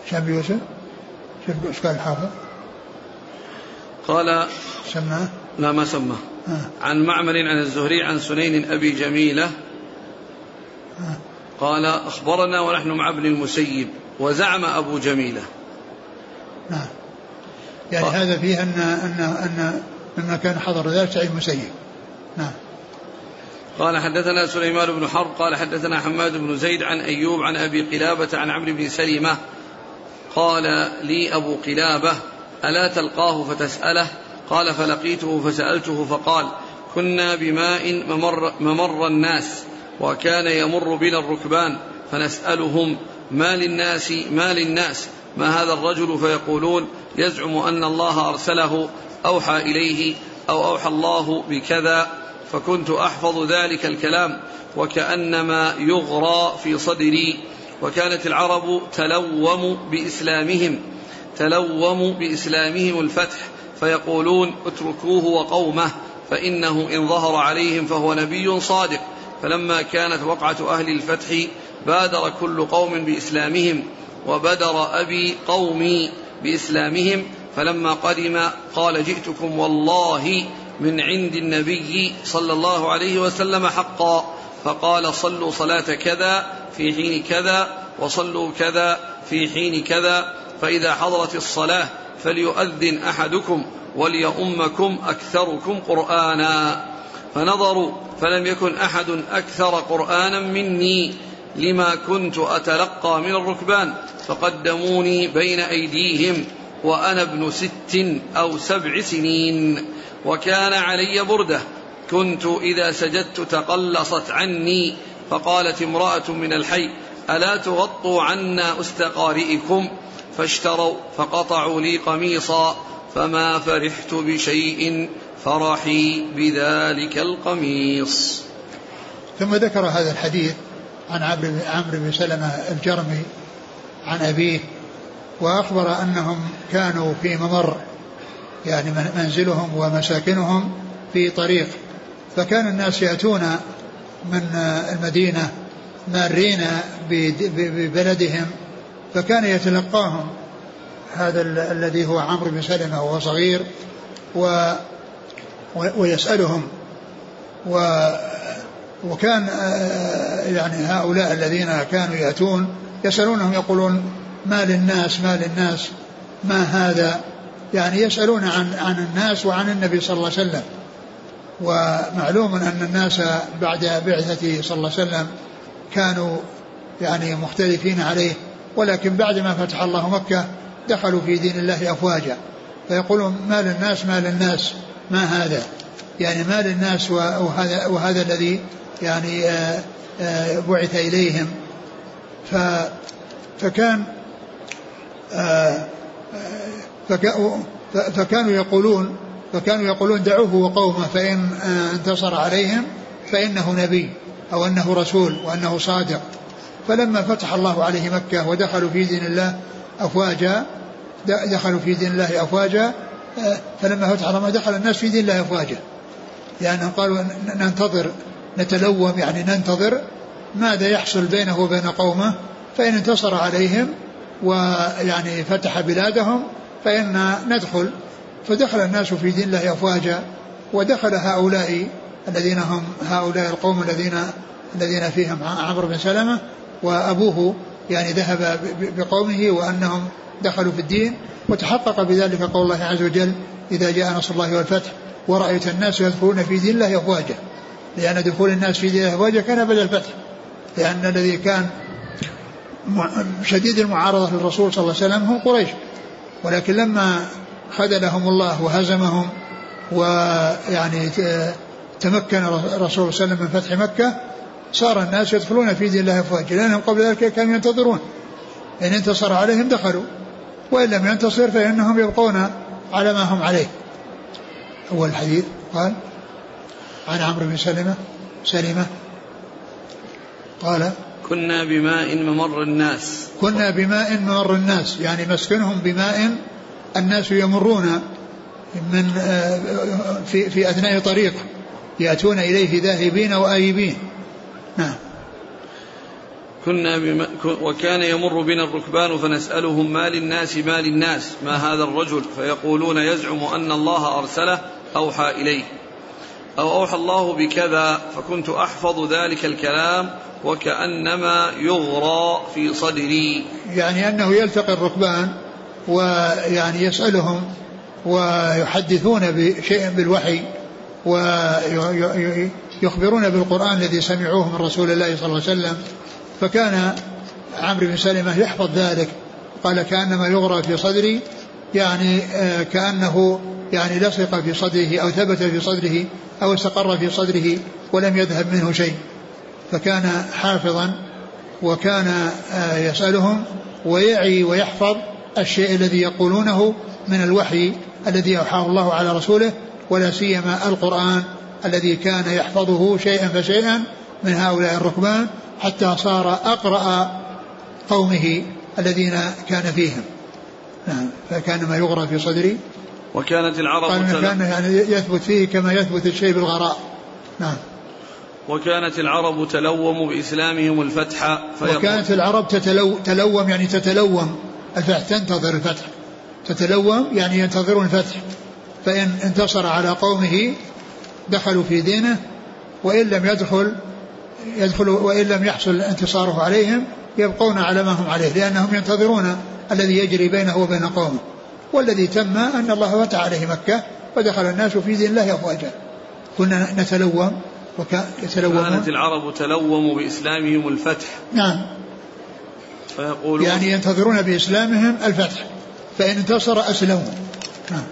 هشام بن يوسف. شوف إيش قال الحافظ. قال سماه؟ لا ما سماه. آه. عن معمر عن الزهري عن سنين أبي جميلة. آه. قال أخبرنا ونحن مع ابن المسيب وزعم أبو جميلة. نعم. يعني آه. هذا فيه أن أن أن مما كان حضر ذلك سعيد المسيب نعم. قال حدثنا سليمان بن حرب قال حدثنا حماد بن زيد عن أيوب عن أبي قلابة عن عمرو بن سلمة قال لي أبو قلابة ألا تلقاه فتسأله؟ قال فلقيته فسألته فقال كنا بماء ممر, ممر الناس وكان يمر بنا الركبان فنسألهم ما للناس ما للناس؟ ما هذا الرجل فيقولون يزعم أن الله أرسله أوحى إليه أو أوحى الله بكذا فكنت أحفظ ذلك الكلام وكأنما يغرى في صدري وكانت العرب تلوم بإسلامهم تلوم بإسلامهم الفتح فيقولون اتركوه وقومه فإنه إن ظهر عليهم فهو نبي صادق فلما كانت وقعة أهل الفتح بادر كل قوم بإسلامهم وبدر أبي قومي بإسلامهم فلما قدم قال جئتكم والله من عند النبي صلى الله عليه وسلم حقا. فقال صلوا صلاة كذا في حين كذا وصلوا كذا في حين كذا فإذا حضرت الصلاة فليؤذن أحدكم وليؤمكم أكثركم قرآنا. فنظروا فلم يكن أحد أكثر قرآنا مني لما كنت أتلقى من الركبان فقدموني بين أيديهم وأنا ابن ست أو سبع سنين وكان علي بردة. كنت إذا سجدت تقلصت عني فقالت امرأة من الحي ألا تغطوا عنا أستقارئكم فاشتروا فقطعوا لي قميصا فما فرحت بشيء فرحي بذلك القميص. ثم ذكر هذا الحديث عن عمرو بن سلمة الجرمي عن أبيه وأخبر أنهم كانوا في ممر يعني منزلهم ومساكنهم في طريق فكان الناس يأتون من المدينة مارين ببلدهم فكان يتلقاهم هذا الذي هو عمرو بن سلمة وهو صغير و ويسألهم و وكان يعني هؤلاء الذين كانوا يأتون يسألونهم يقولون ما للناس ما للناس ما هذا؟ يعني يسألون عن عن الناس وعن النبي صلى الله عليه وسلم. ومعلوم أن الناس بعد بعثته صلى الله عليه وسلم كانوا يعني مختلفين عليه ولكن بعد ما فتح الله مكة دخلوا في دين الله أفواجا. فيقولون ما للناس ما للناس ما هذا؟ يعني ما للناس وهذا, وهذا الذي يعني آه، آه، بعث إليهم. ف فكان آه، فكانوا يقولون فكانوا يقولون دعوه وقومه فإن انتصر عليهم فإنه نبي أو أنه رسول وأنه صادق. فلما فتح الله عليه مكة ودخلوا في دين الله أفواجا دخلوا في دين الله أفواجا فلما فتح الله دخل الناس في دين الله أفواجا. لأنهم قالوا ننتظر نتلوم يعني ننتظر ماذا يحصل بينه وبين قومه فإن انتصر عليهم ويعني فتح بلادهم فإن ندخل. فدخل الناس في دين الله أفواجا ودخل هؤلاء الذين هم هؤلاء القوم الذين الذين فيهم عمرو بن سلمة وأبوه يعني ذهب بقومه وأنهم دخلوا في الدين. وتحقق بذلك قول الله عز وجل إذا جاء نصر الله والفتح ورأيت الناس يدخلون في دين الله أفواجا. لأن دخول الناس في دين الله أفواجا كان بدل الفتح. لأن الذي كان شديد المعارضة للرسول صلى الله عليه وسلم هم قريش. ولكن لما خذلهم الله وهزمهم ويعني تمكن الرسول صلى الله عليه وسلم من فتح مكة صار الناس يدخلون في دين الله أفواجا لأنهم قبل ذلك كانوا ينتظرون. إن انتصر عليهم دخلوا. وإن لم ينتصر فإنهم يبقون على ما هم عليه. أول الحديث. قال عن عمرو بن سلمة سلمة. قال كنا بماء ممر الناس. كنا بماء ممر الناس يعني مسكنهم بماء الناس يمرون من في في أثناء طريق يأتون إليه ذاهبين وآيبين. نعم. كنا بما وكان يمر بنا الركبان فنسألهم ما للناس ما للناس؟ ما هذا الرجل؟ فيقولون يزعم أن الله أرسله أوحى إليه. أو أوحى الله بكذا فكنت أحفظ ذلك الكلام وكأنما يغرى في صدري. يعني أنه يلتقي الركبان ويعني يسألهم ويحدثون بشيء بالوحي ويخبرون بالقرآن الذي سمعوه من رسول الله صلى الله عليه وسلم. فكان عمرو بن سلمة يحفظ ذلك قال كأنما يغرى في صدري يعني آه، كأنه يعني لصق في صدره أو ثبت في صدره أو استقر في صدره ولم يذهب منه شيء. فكان حافظا وكان آه، يسألهم ويعي ويحفظ الشيء الذي يقولونه من الوحي الذي أوحاه الله على رسوله ولا سيما القرآن الذي كان يحفظه شيئا فشيئا من هؤلاء الركبان حتى صار أقرأ قومه الذين كان فيهم. نعم فكان ما يغرى في صدري. وكانت العرب قال كان يعني يثبت فيه كما يثبت الشيء بالغراء. نعم. وكانت العرب تلوم بإسلامهم الفتح وكانت العرب تتلو تلوم يعني تتلوم. الفتح تنتظر الفتح. تتلوم يعني ينتظرون الفتح. فإن انتصر على قومه دخلوا في دينه وإن لم يدخل يدخل وإن لم يحصل انتصاره عليهم يبقون على ما هم عليه لأنهم ينتظرون الذي يجري بينه وبين قومه. والذي تم أن الله فتح عليه مكة ودخل الناس في دين الله أفواجا. كنا نتلوم وكان كانت العرب تلوم بإسلامهم الفتح. نعم. فيقولون يعني ينتظرون بإسلامهم الفتح. فإن انتصر أسلموا. نعم.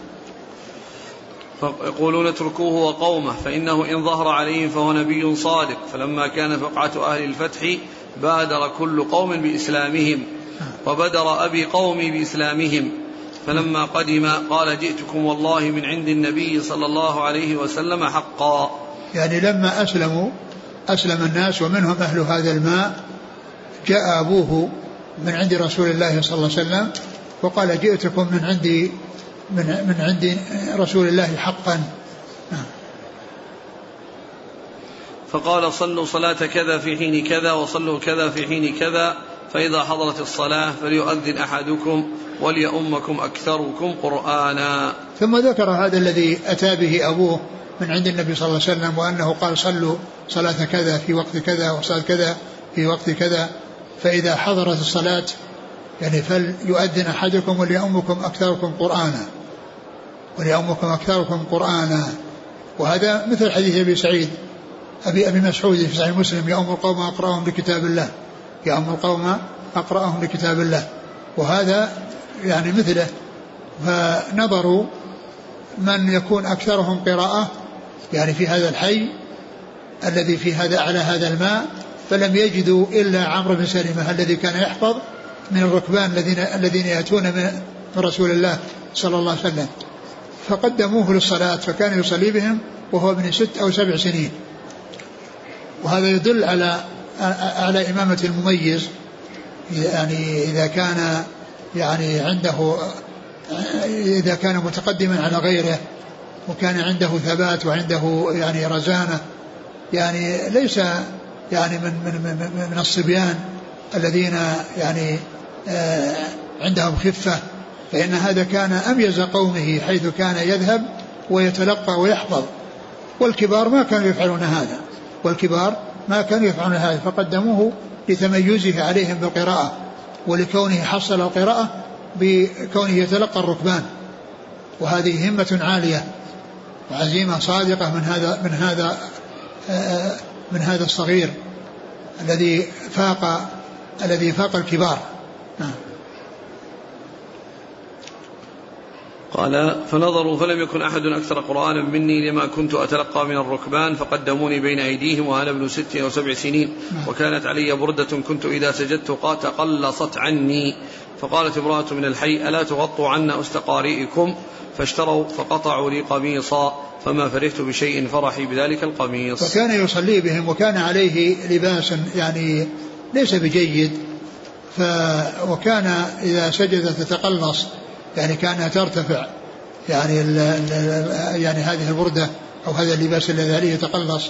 فيقولون اتركوه وقومه فإنه إن ظهر عليهم فهو نبي صادق. فلما كان فقعة أهل الفتح بادر كل قوم بإسلامهم وبدر أبي قومي بإسلامهم. فلما قدم قال جئتكم والله من عند النبي صلى الله عليه وسلم حقا. يعني لما أسلموا أسلم الناس ومنهم أهل هذا الماء جاء أبوه من عند رسول الله صلى الله عليه وسلم وقال جئتكم من عندي من من عند رسول الله حقا. فقال صلوا صلاة كذا في حين كذا وصلوا كذا في حين كذا فإذا حضرت الصلاة فليؤذن أحدكم وليؤمكم أكثركم قرآنا. ثم ذكر هذا الذي أتى به أبوه من عند النبي صلى الله عليه وسلم وأنه قال صلوا صلاة كذا في وقت كذا وصلاة كذا في وقت كذا فإذا حضرت الصلاة يعني فليؤذن أحدكم وليؤمكم أكثركم قرآنا. وليؤمكم أكثركم قرآنا. وهذا مثل حديث أبي سعيد. أبي أبي مسعود في صحيح مسلم يؤم القوم أقرأهم لكتاب الله. يؤم القوم أقرأهم لكتاب الله. وهذا يعني مثله. فنظروا من يكون أكثرهم قراءة يعني في هذا الحي الذي في هذا على هذا الماء فلم يجدوا إلا عمرو بن سلمة الذي كان يحفظ من الركبان الذين الذين يأتون من رسول الله صلى الله عليه وسلم. فقدموه للصلاة فكان يصلي بهم وهو ابن ست أو سبع سنين. وهذا يدل على على إمامة المميز يعني إذا كان يعني عنده إذا كان متقدما على غيره وكان عنده ثبات وعنده يعني رزانة يعني ليس يعني من من من, من الصبيان الذين يعني آه عندهم خفة فإن هذا كان أميز قومه حيث كان يذهب ويتلقى ويحفظ والكبار ما كانوا يفعلون هذا. والكبار ما كانوا يفعلون هذا فقدموه لتميزه عليهم بالقراءة ولكونه حصل القراءة بكونه يتلقى الركبان. وهذه همة عالية وعزيمة صادقة من هذا من هذا من هذا الصغير الذي فاق الذي فاق الكبار. نعم. قال فنظروا فلم يكن أحد أكثر قرآنا مني لما كنت أتلقى من الركبان فقدموني بين أيديهم وأنا ابن ست أو سبع سنين وكانت علي بردة كنت إذا سجدت تقلصت عني. فقالت امرأة من الحي ألا تغطوا عنا أستقارئكم فاشتروا فقطعوا لي قميصا فما فرحت بشيء فرحي بذلك القميص. فكان يصلي بهم وكان عليه لباس يعني ليس بجيد ف وكان إذا سجد تتقلص. يعني كأنها ترتفع. يعني ال ال يعني هذه البردة أو هذا اللباس الذي عليه يتقلص.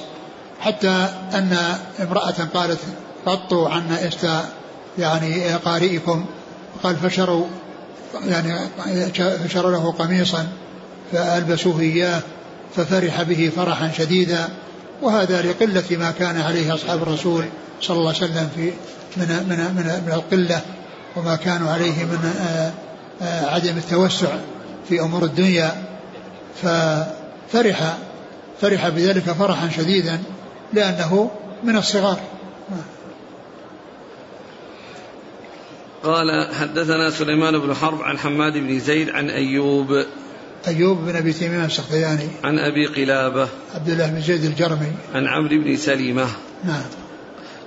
حتى أن امرأة قالت غطوا عنا است يعني قارئكم. قال فشروا يعني فشروا له قميصا فألبسوه إياه ففرح به فرحا شديدا. وهذا لقلة ما كان عليه أصحاب الرسول صلى الله عليه وسلم في من من من, من القلة وما كانوا عليه من آه، عدم التوسع في أمور الدنيا ففرح فرح بذلك فرحا شديدا لأنه من الصغار. قال حدثنا سليمان بن حرب عن حماد بن زيد عن أيوب. أيوب بن أبي تيمية السختياني. عن أبي قلابة. عبد الله بن زيد الجرمي. عن عمرو بن سليمة. نعم.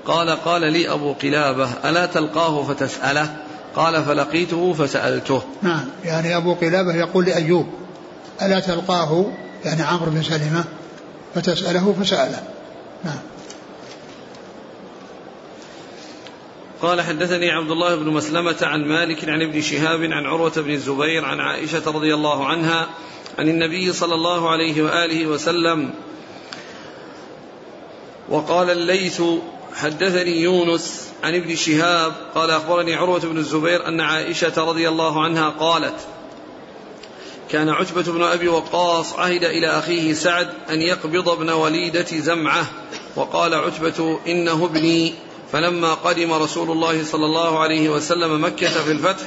قال قال لي أبو قلابة ألا تلقاه فتسأله؟ قال فلقيته فسألته. نعم يعني أبو قلابة يقول لأيوب ألا تلقاه يعني عمرو بن سلمة فتسأله فسأله نعم. قال حدثني عبد الله بن مسلمة عن مالك عن ابن شهاب عن عروة بن الزبير عن عائشة رضي الله عنها عن النبي صلى الله عليه وآله وسلم وقال الليث حدثني يونس عن ابن شهاب قال أخبرني عروة بن الزبير أن عائشة رضي الله عنها قالت كان عتبة بن أبي وقاص عهد إلى أخيه سعد أن يقبض ابن وليدة زمعة وقال عتبة إنه ابني. فلما قدم رسول الله صلى الله عليه وسلم مكة في الفتح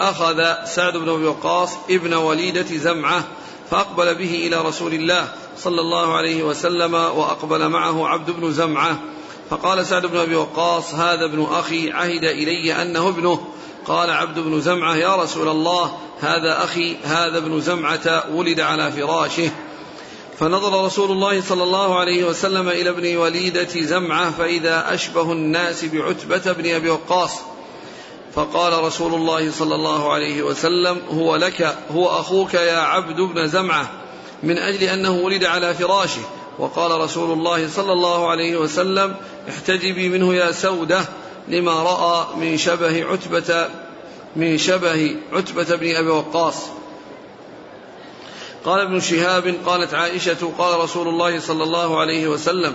أخذ سعد بن أبي وقاص ابن وليدة زمعة فأقبل به إلى رسول الله صلى الله عليه وسلم وأقبل معه عبد بن زمعة. فقال سعد بن أبي وقاص هذا ابن أخي عهد إلي أنه ابنه. قال عبد بن زمعة يا رسول الله هذا أخي هذا ابن زمعة ولد على فراشه. فنظر رسول الله صلى الله عليه وسلم إلى ابن وليدة زمعة فإذا أشبه الناس بعتبة بن أبي وقاص فقال رسول الله صلى الله عليه وسلم هو لك هو أخوك يا عبد بن زمعة من أجل أنه ولد على فراشه. وقال رسول الله صلى الله عليه وسلم احتجبي منه يا سودة لما رأى من شبه عتبة من شبه عتبة بن أبي وقاص. قال ابن شهاب قالت عائشة قال رسول الله صلى الله عليه وسلم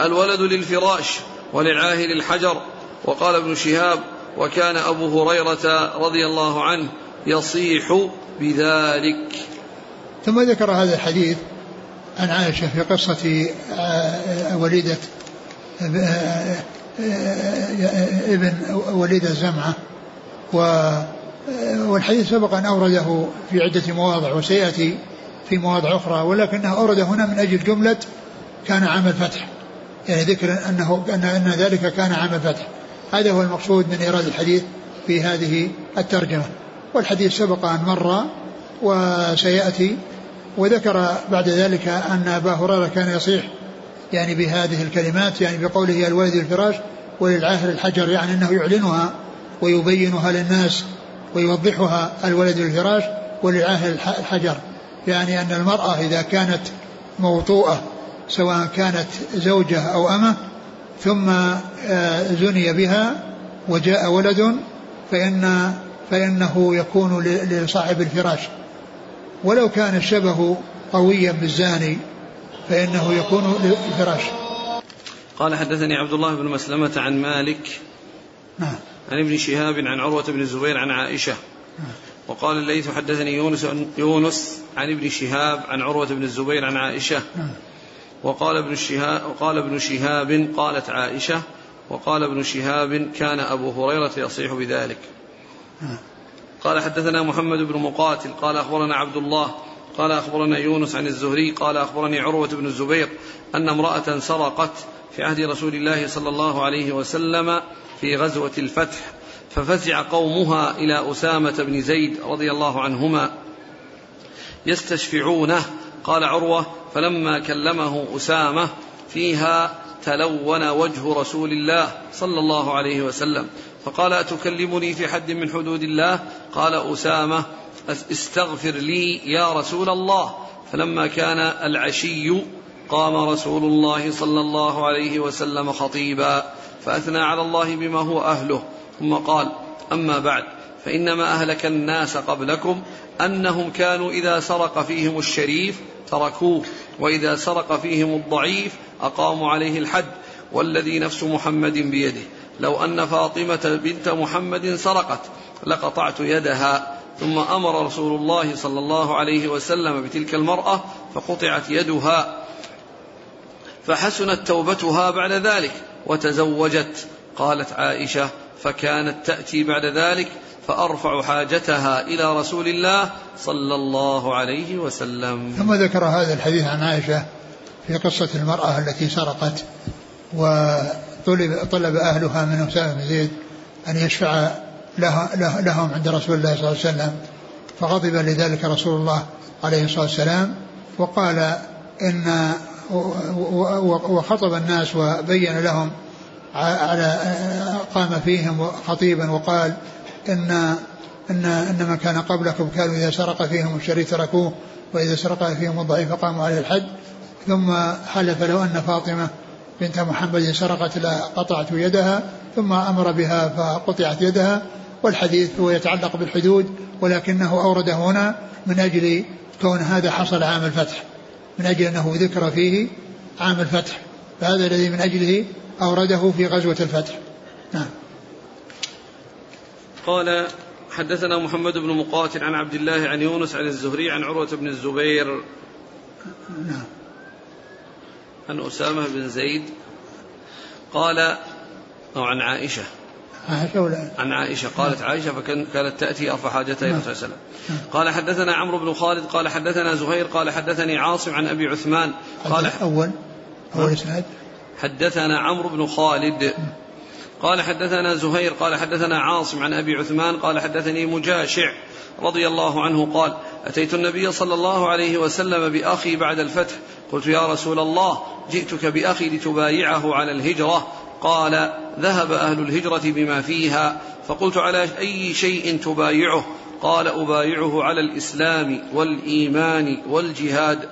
الولد للفراش وللعاهر الحجر وقال ابن شهاب وكان أبو هريرة رضي الله عنه يصيح بذلك. ثم ذكر هذا الحديث عن عائشة في قصة آه، وليدة آه، آه، ابن وليدة زمعة. والحديث سبق أن أورده في عدة مواضع وسيأتي في مواضع أخرى ولكنه أورد هنا من أجل جملة كان عام الفتح. يعني ذكر أنه أن, أن ذلك كان عام الفتح. هذا هو المقصود من إيراد الحديث في هذه الترجمة. والحديث سبق أن مر وسيأتي وذكر بعد ذلك أن أبا هريرة كان يصيح يعني بهذه الكلمات يعني بقوله الولد الفراش وللعاهر الحجر يعني أنه يعلنها ويبينها للناس ويوضحها الولد الفراش وللعاهر الحجر. يعني أن المرأة إذا كانت موطوءة سواء كانت زوجة أو أمة ثم آه، زني بها وجاء ولد فإن فإنه يكون لصاحب الفراش. ولو كان الشبه قويا بالزاني فإنه يكون للفراش قال حدثني عبد الله بن مسلمة عن مالك نعم. عن ابن شهاب عن عروة بن الزبير عن عائشة. نعم. وقال الليث حدثني يونس يونس عن ابن شهاب عن عروة بن الزبير عن عائشة. نعم. وقال ابن شهاب وقال ابن شهاب قالت عائشة. وقال ابن شهاب كان أبو هريرة يصيح بذلك. نعم. قال حدثنا محمد بن مقاتل قال أخبرنا عبد الله قال أخبرنا يونس عن الزهري قال أخبرني عروة بن الزبير أن امرأة سرقت في عهد رسول الله صلى الله عليه وسلم في غزوة الفتح ففزع قومها إلى أسامة بن زيد رضي الله عنهما يستشفعونه. قال عروة فلما كلمه أسامة فيها تلون وجه رسول الله صلى الله عليه وسلم فقال أتكلمني في حد من حدود الله؟ قال أسامة استغفر لي يا رسول الله. فلما كان العشي قام رسول الله صلى الله عليه وسلم خطيبا فأثنى على الله بما هو أهله. ثم قال أما بعد فإنما أهلك الناس قبلكم أنهم كانوا إذا سرق فيهم الشريف تركوه وإذا سرق فيهم الضعيف أقاموا عليه الحد. والذي نفس محمد بيده. لو أن فاطمة بنت محمد سرقت لقطعت يدها ثم أمر رسول الله صلى الله عليه وسلم بتلك المرأة فقطعت يدها فحسنت توبتها بعد ذلك وتزوجت. قالت عائشة فكانت تأتي بعد ذلك فأرفع حاجتها إلى رسول الله صلى الله عليه وسلم. ثم ذكر هذا الحديث عن عائشة في قصة المرأة التي سرقت وطلب طلب أهلها من أسامة بن زيد أن يشفع له لهم عند رسول الله صلى الله عليه وسلم. فغضب لذلك رسول الله عليه الصلاة والسلام وقال إن وخطب الناس وبين لهم على قام فيهم خطيبا وقال ان ان إن من كان قبلكم كانوا إذا سرق فيهم الشريف تركوه وإذا سرق فيهم الضعيف قاموا عليه الحد. ثم حلف لو أن فاطمة بنت محمد سرقت لقطعت يدها ثم أمر بها فقطعت يدها والحديث هو يتعلق بالحدود ولكنه أورده هنا من أجل كون هذا حصل عام الفتح من أجل أنه ذكر فيه عام الفتح فهذا الذي من أجله أورده في غزوة الفتح. نعم. قال حدثنا محمد بن مقاتل عن عبد الله عن يونس عن الزهري عن عروة بن الزبير. نعم. عن أسامة بن زيد قال أو عن عائشة. عائشة ولا عن عائشة. قالت عائشة فكانت تأتي أرفع حاجتها إلى الرسول صلى الله عليه وسلم. نعم. قال حدثنا عمرو بن خالد قال حدثنا زهير قال حدثني عاصم عن أبي عثمان. قال أول أول إسناد. حدثنا عمرو بن خالد. قال حدثنا زهير قال حدثنا عاصم عن أبي عثمان قال حدثني مجاشع رضي الله عنه قال أتيت النبي صلى الله عليه وسلم بأخي بعد الفتح قلت يا رسول الله جئتك بأخي لتبايعه على الهجرة. قال ذهب أهل الهجرة بما فيها. فقلت على أي شيء تبايعه؟ قال أبايعه على الإسلام والإيمان والجهاد.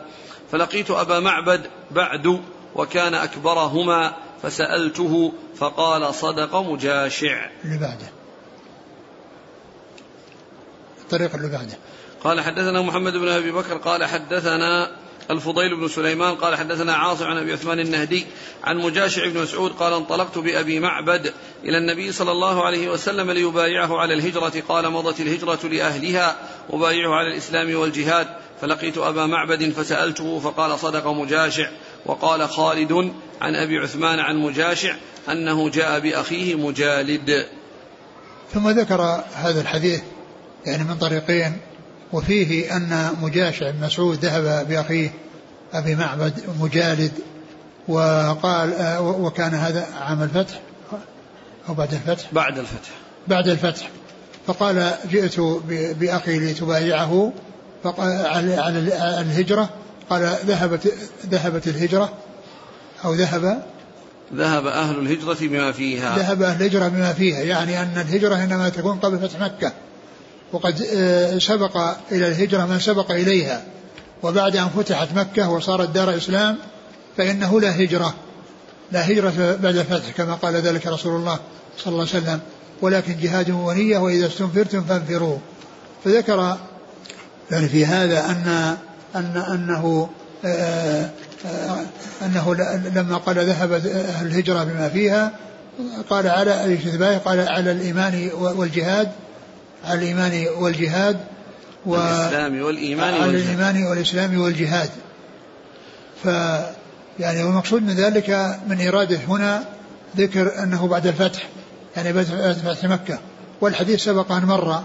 فلقيت أبا معبد بعد وكان أكبرهما فسألته فقال صدق مجاشع. اللي بعده الطريق اللي بعده قال حدثنا محمد بن أبي بكر قال حدثنا الفضيل بن سليمان قال حدثنا عاصم عن أبي عثمان النهدي عن مجاشع بن مسعود قال انطلقت بأبي معبد إلى النبي صلى الله عليه وسلم ليبايعه على الهجرة قال مضت الهجرة لأهلها وبايعه على الإسلام والجهاد فلقيت أبا معبد فسألته فقال صدق مجاشع وقال خالد عن أبي عثمان عن مجاشع أنه جاء بأخيه مجالد. ثم ذكر هذا الحديث يعني من طريقين وفيه أن مجاشع بن مسعود ذهب بأخيه أبي معبد مجالد وقال وكان هذا عام الفتح أو بعد الفتح؟ بعد الفتح. بعد الفتح. فقال جئت بأخي لتبايعه فقال على الهجرة. قال ذهبت ذهبت الهجرة أو ذهب؟ ذهب أهل الهجرة بما فيها. ذهب أهل الهجرة بما فيها. يعني أن الهجرة إنما تكون قبل فتح مكة. وقد آه، سبق إلى الهجرة من سبق إليها. وبعد أن فتحت مكة وصارت دار إسلام فإنه لا هجرة. لا هجرة بعد الفتح كما قال ذلك رسول الله صلى الله عليه وسلم. ولكن جهاد ونية وإذا استنفرتم فانفروا. فذكر يعني في هذا أن أن أنه آه، آه، أنه لما قال ذهبت أهل الهجرة بما فيها قال على قال على الإيمان والجهاد. على الإيمان والجهاد و الإسلام والإيمان على الإيمان والإسلام والجهاد. ف يعني والمقصود من ذلك من إرادة هنا ذكر أنه بعد الفتح يعني بعد فتح مكة. والحديث سبق أن مر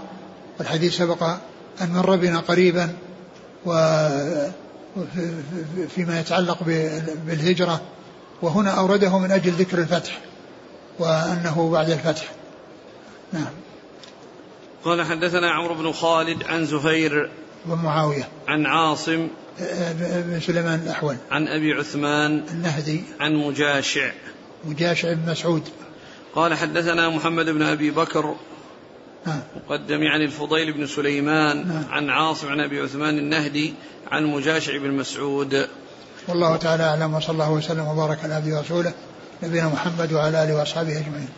والحديث سبق أن مر بنا قريبا و فيما يتعلق بالهجرة. وهنا أورده من أجل ذكر الفتح وأنه بعد الفتح. نعم. قال حدثنا عمرو بن خالد عن زهير ومعاوية. عن عاصم بن سليمان الأحول. عن أبي عثمان النهدي. عن مجاشع. مجاشع بن مسعود. قال حدثنا محمد بن أبي بكر نعم. مقدم عن الفضيل بن سليمان نعم. عن عاصم عن أبي عثمان النهدي عن مجاشع بن مسعود. والله تعالى أعلم وصلى الله وسلم وبارك على عبده ورسوله نبينا محمد وعلى آله وأصحابه أجمعين.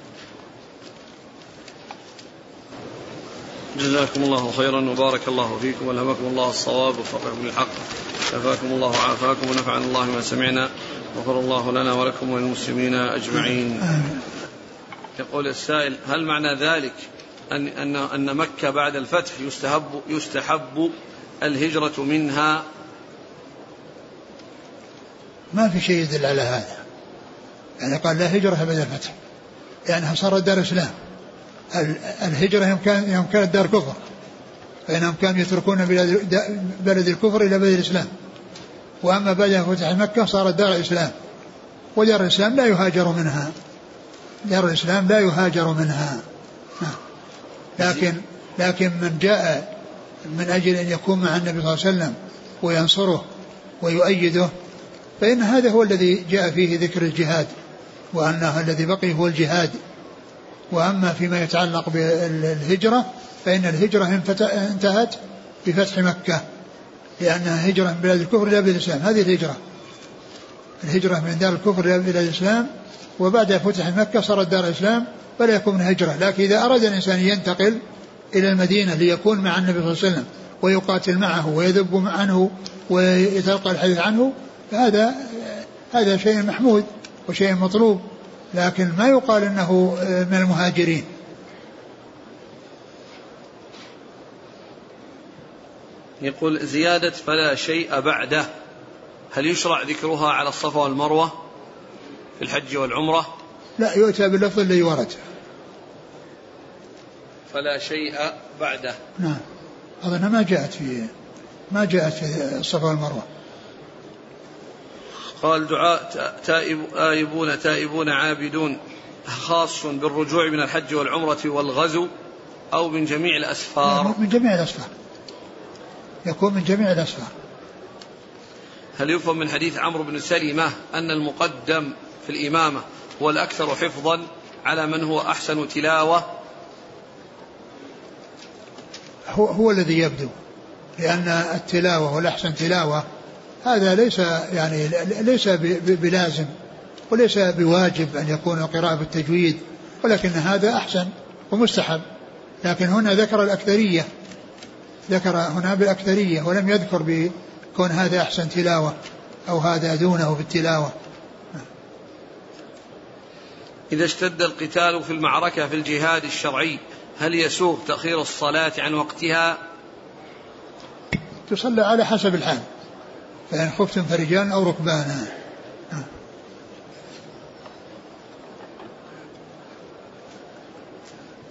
جزاكم الله خيرا وبارك الله فيكم والهمكم الله الصواب وفقكم للحق شفاكم الله وعافاكم ونفعنا الله ما سمعنا غفر الله لنا ولكم وللمسلمين أجمعين. يقول السائل هل معنى ذلك أن أن أن مكة بعد الفتح يستحب يستحب الهجرة منها؟ ما في شيء يدل على هذا. يعني قال لا هجرة بعد الفتح. لأنها صارت دار اسلام. الهجرة يوم كان يوم كانت دار كفر. فإنهم كانوا يتركون بلد, الكفر إلى بلد الإسلام. وأما بعد فتح مكة صارت دار الإسلام. ودار الإسلام لا يهاجر منها. دار الإسلام لا يهاجر منها. لكن لكن من جاء من أجل أن يكون مع النبي صلى الله عليه وسلم وينصره ويؤيده فإن هذا هو الذي جاء فيه ذكر الجهاد وأنه الذي بقي هو الجهاد. وأما فيما يتعلق بالهجرة فإن الهجرة انتهت بفتح مكة لأنها هجرة من بلاد الكفر إلى بلاد الإسلام. هذه الهجرة. الهجرة من دار الكفر إلى بلاد الإسلام وبعد فتح مكة صارت دار الإسلام فلا يكون هجرة. لكن إذا أراد الإنسان ينتقل إلى المدينة ليكون مع النبي صلى الله عليه وسلم ويقاتل معه ويذب عنه ويتلقى الحديث عنه فهذا هذا شيء محمود وشيء مطلوب. لكن ما يقال إنه آه، من المهاجرين. يقول زيادة فلا شيء بعده. هل يشرع ذكرها على الصفا والمروة في الحج والعمرة؟ لا يؤتى باللفظ الذي ورد. فلا شيء بعده. نعم. أظنها ما جاءت في ما جاءت في الصفا والمروة. قال دعاء تائب آيبون تائبون عابدون خاص بالرجوع من الحج والعمرة والغزو أو من جميع الأسفار. من جميع الأسفار. يكون من جميع الأسفار. هل يفهم من حديث عمرو بن سلمة أن المقدم في الإمامة هو الأكثر حفظا على من هو أحسن تلاوة؟ هو, هو الذي يبدو لأن التلاوة والأحسن تلاوة هذا ليس يعني ليس بلازم وليس بواجب أن يكون قراءة بالتجويد ولكن هذا أحسن ومستحب. لكن هنا ذكر الأكثرية ذكر هنا بالأكثرية ولم يذكر بكون هذا أحسن تلاوة أو هذا دونه في التلاوة إذا اشتد القتال في المعركة في الجهاد الشرعي هل يسوغ تأخير الصلاة عن وقتها؟ تصلى على حسب الحال. فإن خفتم فرجال أو ركبانا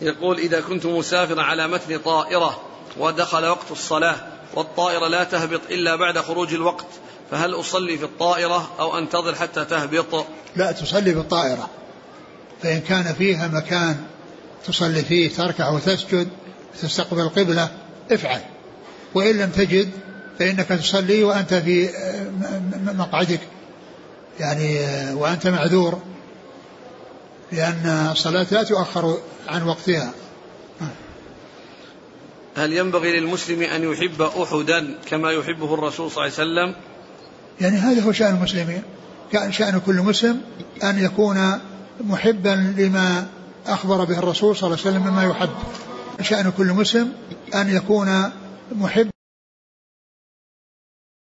يقول إذا كنت مسافرا على متن طائرة ودخل وقت الصلاة والطائرة لا تهبط إلا بعد خروج الوقت فهل أصلي في الطائرة أو أنتظر حتى تهبط؟ لا تصلي في الطائرة. فإن كان فيها مكان تصلي فيه تركع وتسجد تستقبل القبلة افعل. وإن لم تجد فإنك تصلي وأنت في مقعدك. يعني وأنت معذور. لأن الصلاة لا تؤخر عن وقتها. هل ينبغي للمسلم أن يحب أحدا كما يحبه الرسول صلى الله عليه وسلم؟ يعني هذا هو شأن المسلمين كأن شأن كل مسلم أن يكون محبا لما أخبر به الرسول صلى الله عليه وسلم مما يحب. شأن كل مسلم أن يكون محب